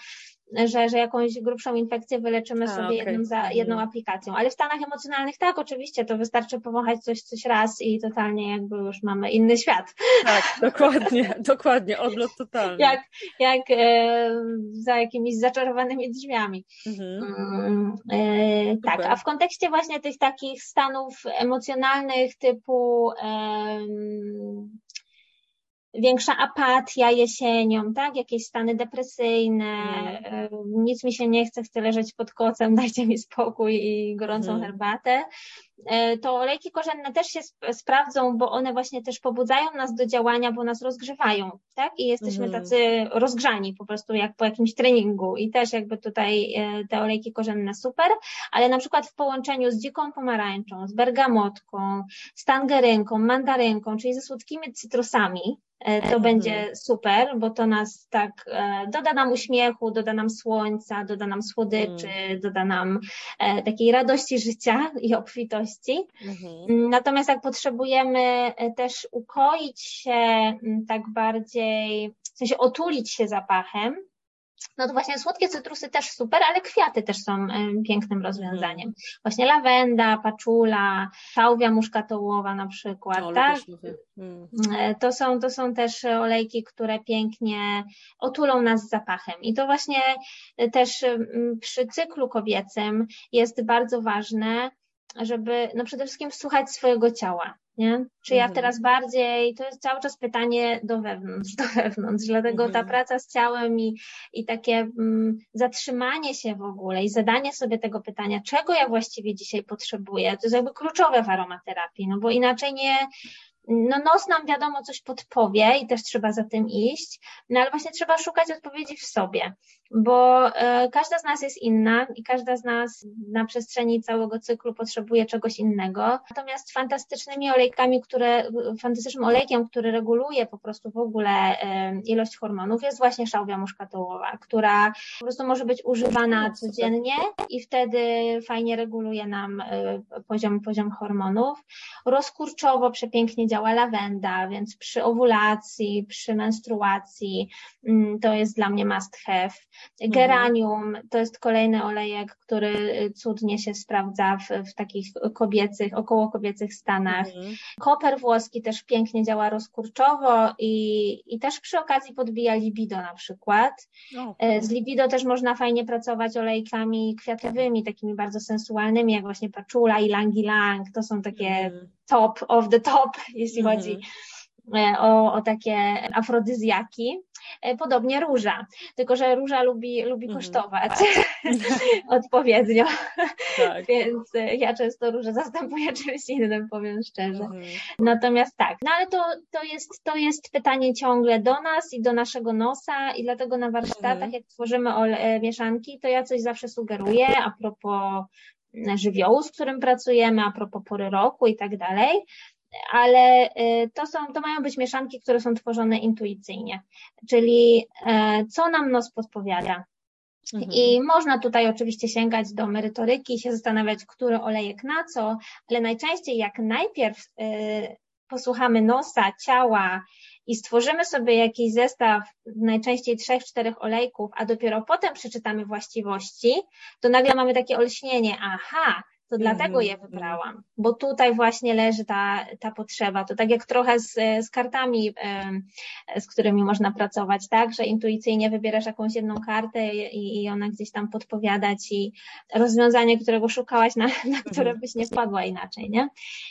że, że jakąś grubszą infekcję wyleczymy A, sobie okay. jedną, za, jedną aplikacją. Ale w stanach emocjonalnych tak, oczywiście, to wystarczy powąchać coś, coś raz i totalnie jakby już mamy inny świat. Tak, dokładnie, dokładnie, odlot totalny. Jak, jak e, za jakimiś zaczarowanymi drzwiami. Mhm. Mm, e, tak, a w kontekście właśnie tych takich stanów emocjonalnych typu e, większa apatia jesienią, tak? Jakieś stany depresyjne, mm. nic mi się nie chce, chcę leżeć pod kocem, dajcie mi spokój i gorącą mm. herbatę. E, to olejki korzenne też się sprawdzą, bo one właśnie też pobudzają nas do działania, bo nas rozgrzewają, tak? I jesteśmy mm. tacy rozgrzani po prostu jak po jakimś treningu i też jakby tutaj e, te olejki korzenne super, ale na przykład w połączeniu z dziką pomarańczą, z bergamotką, z tangerynką, mandarynką, czyli ze słodkimi cytrusami, E, to mhm. będzie super, bo to nas tak doda nam uśmiechu, doda nam słońca, doda nam słodyczy, mm. doda nam takiej radości życia i obfitości ilości. Mhm. Natomiast jak potrzebujemy też ukoić się tak bardziej, w sensie otulić się zapachem, no to właśnie słodkie cytrusy też super, ale kwiaty też są pięknym rozwiązaniem. Właśnie lawenda, paczula, szałwia muszkatołowa na przykład, tak? Mm. E, to są, to są też olejki, które pięknie otulą nas zapachem. I to właśnie też przy cyklu kobiecym jest bardzo ważne, żeby no przede wszystkim słuchać swojego ciała. Nie? Czy ja mhm. teraz bardziej, to jest cały czas pytanie do wewnątrz, do wewnątrz, dlatego ta mhm. praca z ciałem i, i takie mm, zatrzymanie się w ogóle i zadanie sobie tego pytania, czego ja właściwie dzisiaj potrzebuję, to jest jakby kluczowe w aromaterapii, no bo inaczej nie, no nos nam wiadomo coś podpowie i też trzeba za tym iść, no ale właśnie trzeba szukać odpowiedzi w sobie, bo e, każda z nas jest inna i każda z nas na przestrzeni całego cyklu potrzebuje czegoś innego. Natomiast fantastycznymi olejkami, które, fantastycznym olejkiem, który reguluje po prostu w ogóle e, ilość hormonów jest właśnie szałwia muszkatołowa, która po prostu może być używana codziennie i wtedy fajnie reguluje nam e, poziom, poziom hormonów. Rozkurczowo przepięknie działa lawenda, więc przy owulacji, przy menstruacji mm, to jest dla mnie must have. Mhm. Geranium to jest kolejny olejek, który cudnie się sprawdza w, w takich kobiecych, około kobiecych stanach. Mhm. Koper włoski też pięknie działa rozkurczowo i, i też przy okazji podbija libido na przykład. E, z libido też można fajnie pracować olejkami kwiatowymi, takimi bardzo sensualnymi, jak właśnie paczula i langi lang. To są takie mhm. top of the top, jeśli mhm. chodzi o, o takie afrodyzjaki. E, podobnie róża, tylko że róża lubi, lubi mhm. kosztować odpowiednio, tak. więc e, ja często różę zastępuję czymś innym, powiem szczerze. Mhm. Natomiast tak, no ale to, to, jest, to jest pytanie ciągle do nas i do naszego nosa i dlatego na warsztatach, mhm. jak tworzymy mieszanki, to ja coś zawsze sugeruję a propos żywiołu, z którym pracujemy, a propos pory roku i tak dalej, ale y, to, są, to mają być mieszanki, które są tworzone intuicyjnie, czyli e, co nam nos podpowiada. Mhm. I można tutaj oczywiście sięgać do merytoryki się zastanawiać, który olejek na co, ale najczęściej jak najpierw y, posłuchamy nosa, ciała i stworzymy sobie jakiś zestaw najczęściej trzech, czterech olejków, a dopiero potem przeczytamy właściwości, to nagle mamy takie olśnienie, aha, to dlatego je mhm. wybrałam, bo tutaj właśnie leży ta, ta potrzeba. To tak jak trochę z, z kartami, z którymi można pracować, tak, że intuicyjnie wybierasz jakąś jedną kartę i, i ona gdzieś tam podpowiada ci rozwiązanie, którego szukałaś, na, na które mhm. byś nie wpadła inaczej, nie?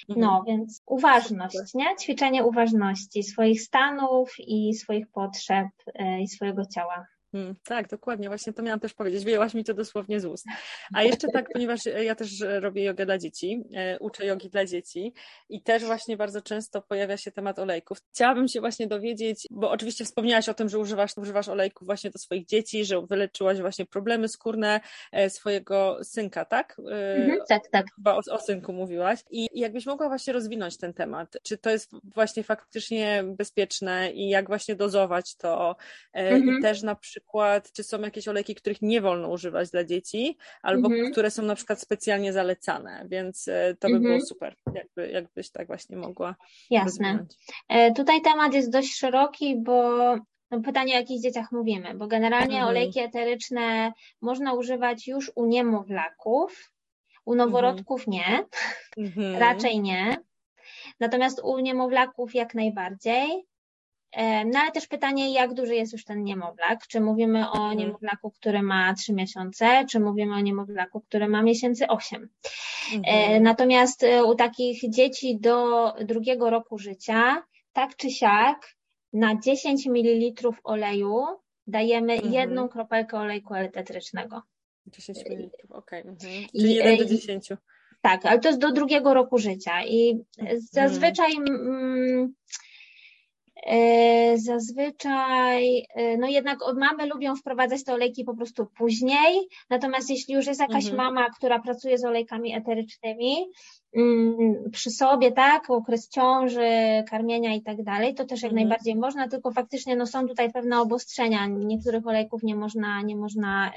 No, mhm. więc uważność, nie? Ćwiczenie uważności swoich stanów i swoich potrzeb e, i swojego ciała. Hmm, tak, dokładnie, właśnie to miałam też powiedzieć, wyjęłaś mi to dosłownie z ust. A jeszcze tak, ponieważ ja też robię jogę dla dzieci, e, uczę jogi dla dzieci i też właśnie bardzo często pojawia się temat olejków. Chciałabym się właśnie dowiedzieć, bo oczywiście wspomniałaś o tym, że używasz, używasz olejków właśnie do swoich dzieci, że wyleczyłaś właśnie problemy skórne e, swojego synka, tak? E, mhm, tak, tak. Chyba o, o synku mówiłaś. I jakbyś mogła właśnie rozwinąć ten temat, czy to jest właśnie faktycznie bezpieczne i jak właśnie dozować to mhm. i też na przykład przykład, czy są jakieś olejki, których nie wolno używać dla dzieci, albo mhm. które są na przykład specjalnie zalecane, więc e, to by mhm. było super, jakby, jakbyś tak właśnie mogła. Jasne. E, tutaj temat jest dość szeroki, bo no pytanie o jakich dzieciach mówimy, bo generalnie mhm. olejki eteryczne można używać już u niemowlaków, u noworodków nie, mhm. raczej nie. Natomiast u niemowlaków jak najbardziej. No ale też pytanie, jak duży jest już ten niemowlak? Czy mówimy o mhm. niemowlaku, który ma 3 miesiące, czy mówimy o niemowlaku, który ma miesięcy 8? Mhm. Natomiast e, u takich dzieci do drugiego roku życia, tak czy siak, na 10 ml oleju dajemy mhm. jedną kropelkę olejku etetrycznego. 10 ml, okej. Okay. Mhm. Czyli 1 do 10. Tak, ale to jest do drugiego roku życia i mhm. zazwyczaj mm, E, zazwyczaj, e, no jednak mamy lubią wprowadzać te olejki po prostu później, natomiast jeśli już jest jakaś mhm. mama, która pracuje z olejkami eterycznymi, przy sobie, tak, okres ciąży, karmienia i tak dalej, to też jak mhm. najbardziej można, tylko faktycznie no, są tutaj pewne obostrzenia. Niektórych olejków nie można, nie można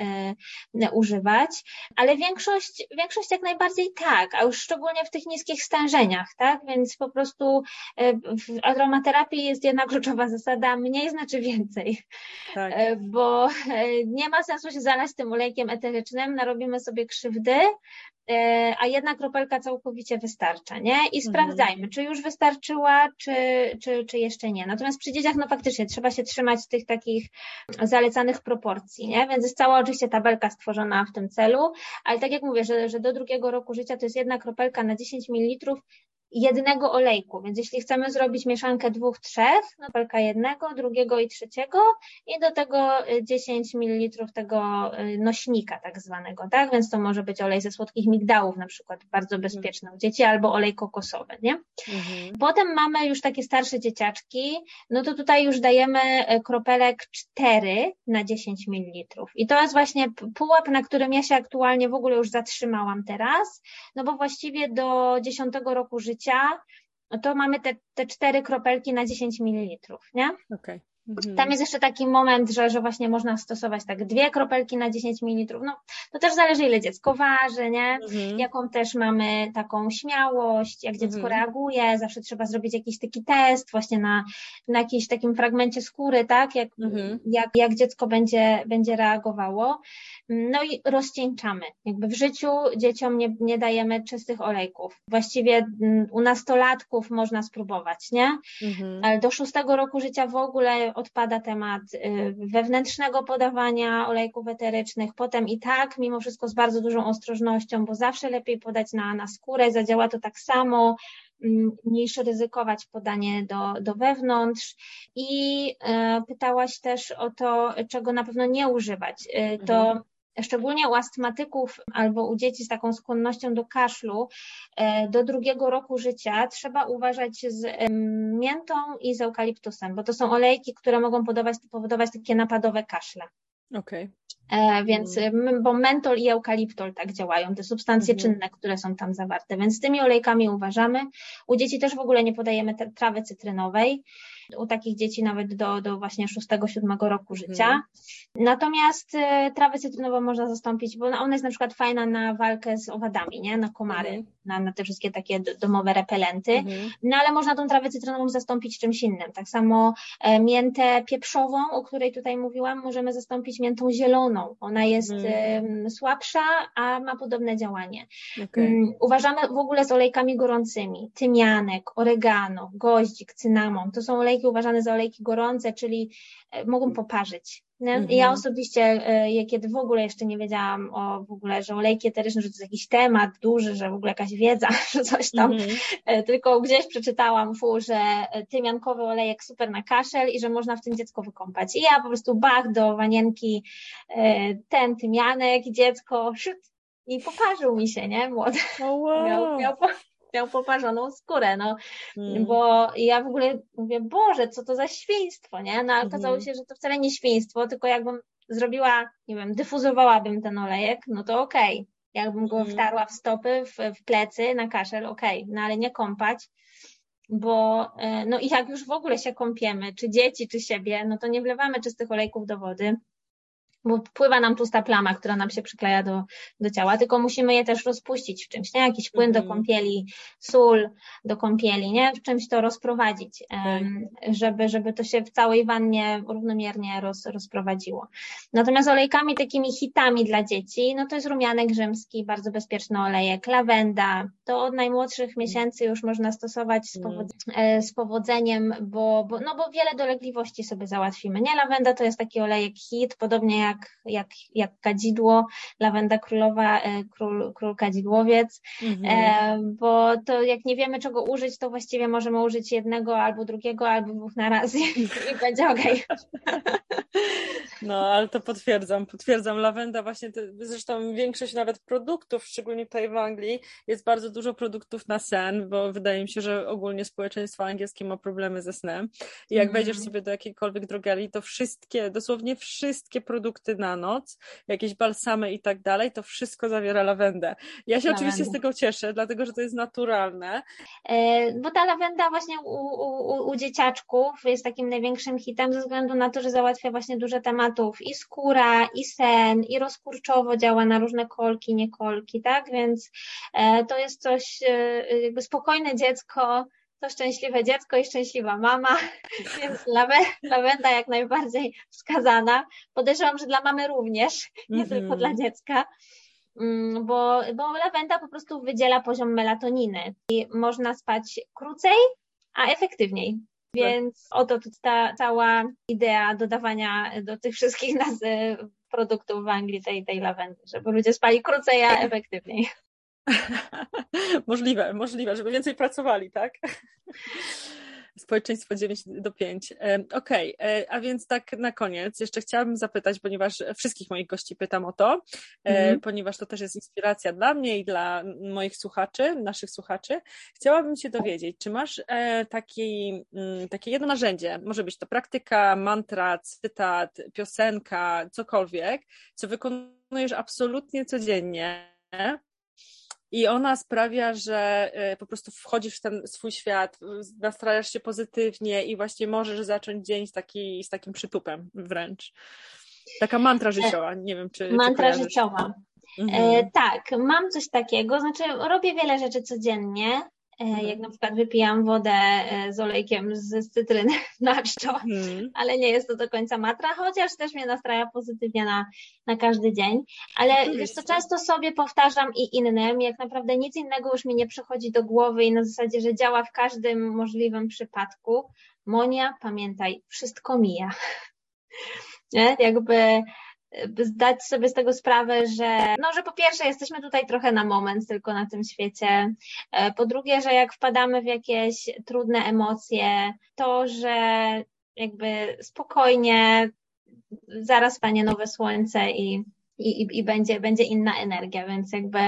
e, używać, ale większość, większość jak najbardziej tak, a już szczególnie w tych niskich stężeniach, tak, więc po prostu e, w aromaterapii jest jedna kluczowa zasada, mniej znaczy więcej, tak. E, bo e, nie ma sensu się zalać tym olejkiem eterycznym, narobimy sobie krzywdy, E, a jedna kropelka całkowicie wystarcza, nie? I mhm. sprawdzajmy, czy już wystarczyła, czy, czy, czy jeszcze nie. Natomiast przy dzieciach, no faktycznie trzeba się trzymać tych takich zalecanych proporcji, nie? Więc jest cała oczywiście tabelka stworzona w tym celu, ale tak jak mówię, że, że do drugiego roku życia to jest jedna kropelka na 10 ml jednego olejku, więc jeśli chcemy zrobić mieszankę dwóch, trzech, no pelka jednego, drugiego i trzeciego i do tego 10 y, ml tego y, nośnika tak zwanego, tak, więc to może być olej ze słodkich migdałów na przykład, bardzo bezpieczny u dzieci, albo olej kokosowy, nie? Mhm. Potem mamy już takie starsze dzieciaczki, no to tutaj już dajemy y, kropelek 4 na 10 ml i to jest właśnie pułap, na którym ja się aktualnie w ogóle już zatrzymałam teraz, no bo właściwie do 10 roku życia życia, no to mamy te, te cztery kropelki na 10 ml, nie? Okay. Mhm. Tam jest jeszcze taki moment, że, że właśnie można stosować tak dwie kropelki na 10 ml. No, to też zależy, ile dziecko waży, nie? Mhm. Jaką też mamy taką śmiałość, jak dziecko mhm. reaguje. Zawsze trzeba zrobić jakiś taki test właśnie na, na jakimś takim fragmencie skóry, tak? Jak, mhm. jak, jak dziecko będzie, będzie reagowało. No i rozcieńczamy. Jakby w życiu dzieciom nie, nie dajemy czystych olejków. Właściwie mm, u nastolatków można spróbować, nie? Mhm. Ale do szóstego roku życia w ogóle odpada temat y, wewnętrznego podawania olejków eterycznych. Potem i tak, mimo wszystko z bardzo dużą ostrożnością, bo zawsze lepiej podać na, na skórę, zadziała to tak samo mm, niż ryzykować podanie do, do wewnątrz. I y, pytałaś też o to, czego na pewno nie używać. Y, to mhm szczególnie u astmatyków albo u dzieci z taką skłonnością do kaszlu, e, do drugiego roku życia trzeba uważać z miętą i z eukaliptusem, bo to są olejki, które mogą podawać, powodować takie napadowe kaszle. Okej. Okay. Więc, mm. bo mentol i eukaliptol tak działają, te substancje mhm. czynne, które są tam zawarte, więc z tymi olejkami uważamy. U dzieci też w ogóle nie podajemy trawy cytrynowej u takich dzieci nawet do, do właśnie 6-7 roku życia. Mhm. Natomiast e, trawę cytrynową można zastąpić, bo ona jest na przykład fajna na walkę z owadami, nie? na komary, mhm. na, na te wszystkie takie domowe repelenty, mhm. no ale można tą trawę cytrynową zastąpić czymś innym. Tak samo e, miętę pieprzową, o której tutaj mówiłam, możemy zastąpić miętą zieloną. Ona jest mhm. słabsza, a ma podobne działanie. Okay. Mm, uważamy w ogóle z olejkami gorącymi, tymianek, oregano, goździk, cynamon, to są olejki olejki uważane za olejki gorące, czyli e, mogą poparzyć. Mhm. Ja osobiście, e, kiedy w ogóle jeszcze nie wiedziałam o w ogóle, że olejki eteryczne, że to jest jakiś temat duży, że w ogóle jakaś wiedza, że coś tam, mhm. E, tylko gdzieś przeczytałam, fu, że tymiankowy olejek super na kaszel i że można w tym dziecko wykąpać. I ja po prostu bach do wanienki ten tymianek, dziecko, szyt, i poparzył mi się, nie? Młody. Oh, wow. miał, miał, miał poparzoną skórę, no, mm. bo ja w ogóle mówię, Boże, co to za świństwo, nie? No, okazało mm. się, że to wcale nie świństwo, tylko jakbym zrobiła, nie wiem, dyfuzowałabym ten olejek, no to okej. Okay. Jakbym go mm. wtarła w stopy, w, w plecy, na kaszel, okej, okay. no ale nie kąpać, bo e, no i jak już w ogóle się kąpiemy, czy dzieci, czy siebie, no to nie wlewamy czystych olejków do wody, bo pływa nam tłusta plama, która nam się przykleja do, do ciała, tylko musimy je też rozpuścić w czymś, nie? Jakiś płyn do mhm. kąpieli, sól do kąpieli, nie? W czymś to rozprowadzić, um, żeby, żeby to się w całej wannie równomiernie roz, rozprowadziło. Natomiast olejkami takimi hitami dla dzieci, no to jest rumianek rzymski, bardzo bezpieczny olejek, lawenda, to od najmłodszych miesięcy już można stosować z, powod e, z powodzeniem, bo, bo, no bo wiele dolegliwości sobie załatwimy, nie? Lawenda to jest taki olejek hit, podobnie jak jak, jak, jak kadzidło, lawenda królowa, e, król, król kadzidłowiec, mhm. E, bo to jak nie wiemy czego użyć, to właściwie możemy użyć jednego albo drugiego, albo dwóch na raz i, i będzie okej. Okay. No, ale to potwierdzam, potwierdzam. Lawenda właśnie, te, zresztą większość nawet produktów, szczególnie tutaj w Anglii, jest bardzo dużo produktów na sen, bo wydaje mi się, że ogólnie społeczeństwo angielskie ma problemy ze snem. I jak mm. wejdziesz sobie do jakiejkolwiek drogerii, to wszystkie, dosłownie wszystkie produkty na noc, jakieś balsamy i tak dalej, to wszystko zawiera lawendę. Ja się oczywiście z tego cieszę, dlatego, że to jest naturalne. E, bo ta lawenda właśnie u, u, u dzieciaczków jest takim największym hitem ze względu na to, że załatwia właśnie duże tematów i skóra, i sen, i rozkurczowo działa na różne kolki, nie kolki, tak? Więc e, to jest coś, e, jakby spokojne dziecko, to szczęśliwe dziecko i szczęśliwa mama, więc lawenda jak najbardziej wskazana. Podejrzewam, że dla mamy również, nie mm -hmm. tylko dla dziecka. Mm, bo, bo lawenda po prostu wydziela poziom melatoniny i można spać krócej, a efektywniej. Więc oto ta cała idea dodawania do tych wszystkich nazw produktów w Anglii tej, tej lawendy, żeby ludzie spali krócej, a efektywniej. możliwe, możliwe, żeby więcej pracowali, tak? Społeczeństwo 9 do 5. Okej, okay. E, a więc tak na koniec jeszcze chciałabym zapytać, ponieważ wszystkich moich gości pytam o to, mm. ponieważ to też jest inspiracja dla mnie i dla moich słuchaczy, naszych słuchaczy. Chciałabym się dowiedzieć, czy masz e, taki, mm, takie jedno narzędzie, może być to praktyka, mantra, cytat, piosenka, cokolwiek, co wykonujesz absolutnie codziennie, i ona sprawia, że e, po prostu wchodzisz w ten swój świat, nastrajasz się pozytywnie i właśnie możesz zacząć dzień z, taki, z takim przytupem wręcz. Taka mantra życiowa, nie wiem czy. Mantra czy życiowa. Mhm. E, tak, mam coś takiego, znaczy robię wiele rzeczy codziennie. E, mhm. Jak na przykład wypijam wodę e, z olejkiem z cytryny na czczo, mhm. ale nie jest to do końca matra, chociaż też mnie nastraja pozytywnie na, na każdy dzień. Ale Oczywiście. wiesz, to często sobie powtarzam i innym, jak naprawdę nic innego już mi nie przychodzi do głowy i na zasadzie, że działa w każdym możliwym przypadku. Monia, pamiętaj, wszystko mija. Nie? Jakby zdać sobie z tego sprawę, że, no, że po pierwsze jesteśmy tutaj trochę na moment tylko na tym świecie, e, po drugie, że jak wpadamy w jakieś trudne emocje, to, że jakby spokojnie zaraz stanie nowe słońce i i, i, i będzie, będzie inna energia, więc jakby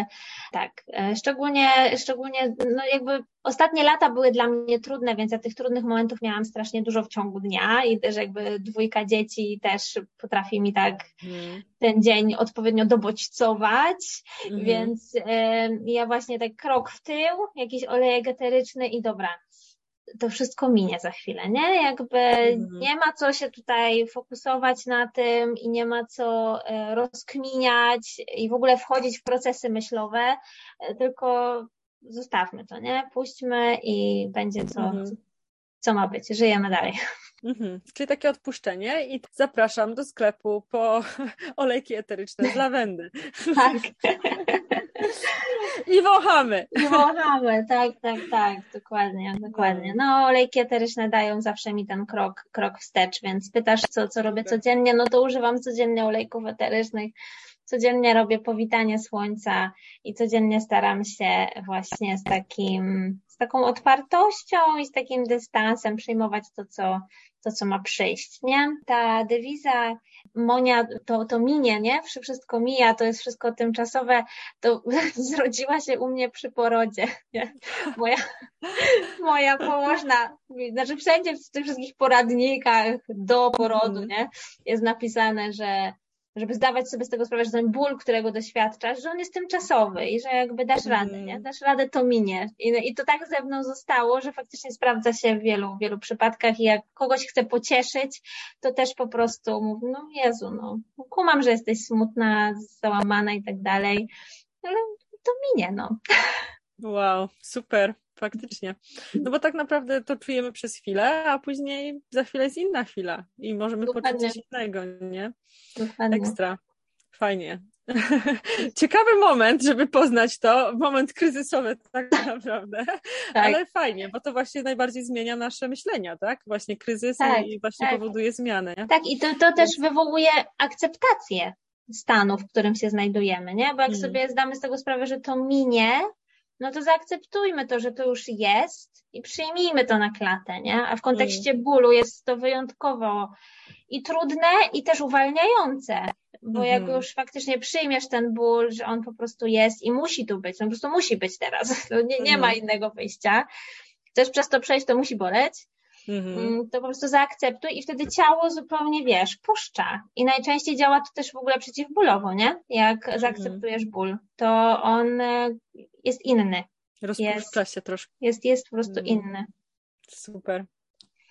tak, e, szczególnie, szczególnie, no jakby ostatnie lata były dla mnie trudne, więc ja tych trudnych momentów miałam strasznie dużo w ciągu dnia i też jakby dwójka dzieci też potrafi mi tak mm. ten dzień odpowiednio dobodźcować, mm. więc y, ja właśnie tak krok w tył, jakiś olejek eteryczny i dobra, to wszystko minie za chwilę, nie? Jakby mhm. nie ma co się tutaj fokusować na tym i nie ma co e, rozkminiać i w ogóle wchodzić w procesy myślowe, e, tylko zostawmy to, nie? Puśćmy i będzie co, mhm. co ma być. Żyjemy dalej. Mhm. Czyli takie odpuszczenie i zapraszam do sklepu po olejki eteryczne z lawendy. Tak. I wąchamy. I wąchamy, tak, tak, tak, dokładnie, dokładnie. No, olejki eteryczne dają zawsze mi ten krok, krok wstecz, więc pytasz, co, co robię codziennie, no to używam codziennie olejków eterycznych, codziennie robię powitanie słońca i codziennie staram się właśnie z takim, z taką otwartością i z takim dystansem przyjmować to, co, to, co ma przyjść, nie? Ta dewiza Monia, to, to minie, nie? Wszystko mija, to jest wszystko tymczasowe, to zrodziła się u mnie przy porodzie, nie? Moja, moja położna, znaczy wszędzie w tych wszystkich poradnikach do porodu, mhm. nie? Jest napisane, że żeby zdawać sobie z tego sprawę, że ten ból, którego doświadczasz, że on jest tymczasowy i że jakby dasz radę, nie? Mhm. Dasz radę, to minie. I, I to tak ze mną zostało, że faktycznie sprawdza się w wielu, wielu przypadkach i jak kogoś chcę pocieszyć, to też po prostu mówię, no Jezu, no, kumam, że jesteś smutna, załamana i tak dalej, ale to minie, no. Wow, super. Faktycznie. No bo tak naprawdę to czujemy przez chwilę, a później za chwilę jest inna chwila i możemy Dokładnie. poczuć coś innego, nie? Dokładnie. Ekstra. Fajnie. Ciekawy moment, żeby poznać to, moment kryzysowy tak naprawdę, tak. ale fajnie, bo to właśnie najbardziej zmienia nasze myślenia, tak? Właśnie kryzys tak, i właśnie tak. powoduje zmianę. Tak, i to, to też wywołuje akceptację stanu, w którym się znajdujemy, nie? Bo jak hmm. sobie zdamy z tego sprawę, że to minie, no to zaakceptujmy to, że to już jest i przyjmijmy to na klatę, nie? A w kontekście mm. bólu jest to wyjątkowo i trudne, i też uwalniające, bo jak mhm. już faktycznie przyjmiesz ten ból, że on po prostu jest i musi tu być, no po prostu musi być teraz, nie, nie ma mhm. innego wyjścia. Chcesz przez to przejść, to musi boleć, Mhm. Mm, to po prostu zaakceptuj i wtedy ciało zupełnie, wiesz, puszcza. I najczęściej działa to też w ogóle przeciwbólowo, nie? Jak mhm. zaakceptujesz ból, to on e, jest inny. Rozpuszcza jest, się troszkę. Jest, jest po prostu mhm. inny. Super.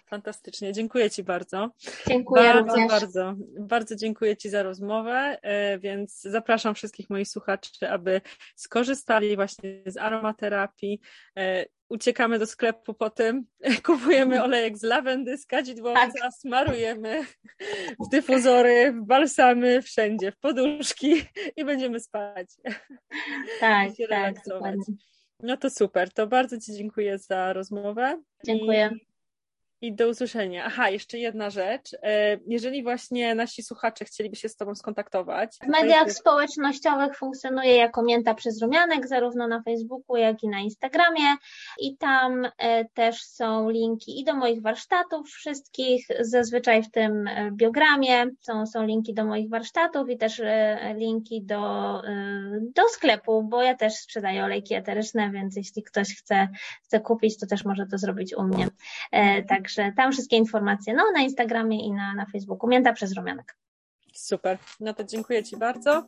Fantastycznie, dziękuję Ci bardzo. Dziękuję bardzo, również. Bardzo, bardzo dziękuję Ci za rozmowę, e, więc zapraszam wszystkich moich słuchaczy, aby skorzystali właśnie z aromaterapii. Uciekamy do sklepu po tym, kupujemy olejek z lawendy, z kadzidłowca, tak. smarujemy w dyfuzory, w balsamy, wszędzie, w poduszki i będziemy spać. Tak, tak, dokładnie. No to super, to bardzo Ci dziękuję za rozmowę. Dziękuję. I i do usłyszenia. Aha, jeszcze jedna rzecz. E, jeżeli właśnie nasi słuchacze chcieliby się z Tobą skontaktować. W mediach jest... społecznościowych funkcjonuje jako Mięta przez Rumianek, zarówno na Facebooku, jak i na Instagramie. I tam e, też są linki i do moich warsztatów wszystkich, zazwyczaj w tym e, biogramie. Są, są linki do moich warsztatów i też linki do, do sklepu, bo ja też sprzedaję olejki eteryczne, więc jeśli ktoś chce, chce kupić, to też może to zrobić u mnie. Tak Także tam wszystkie informacje, no na Instagramie i na, na Facebooku. Mięta przez rumianek. Super. No to dziękuję Ci bardzo.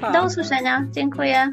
Pa. Do usłyszenia. Dziękuję.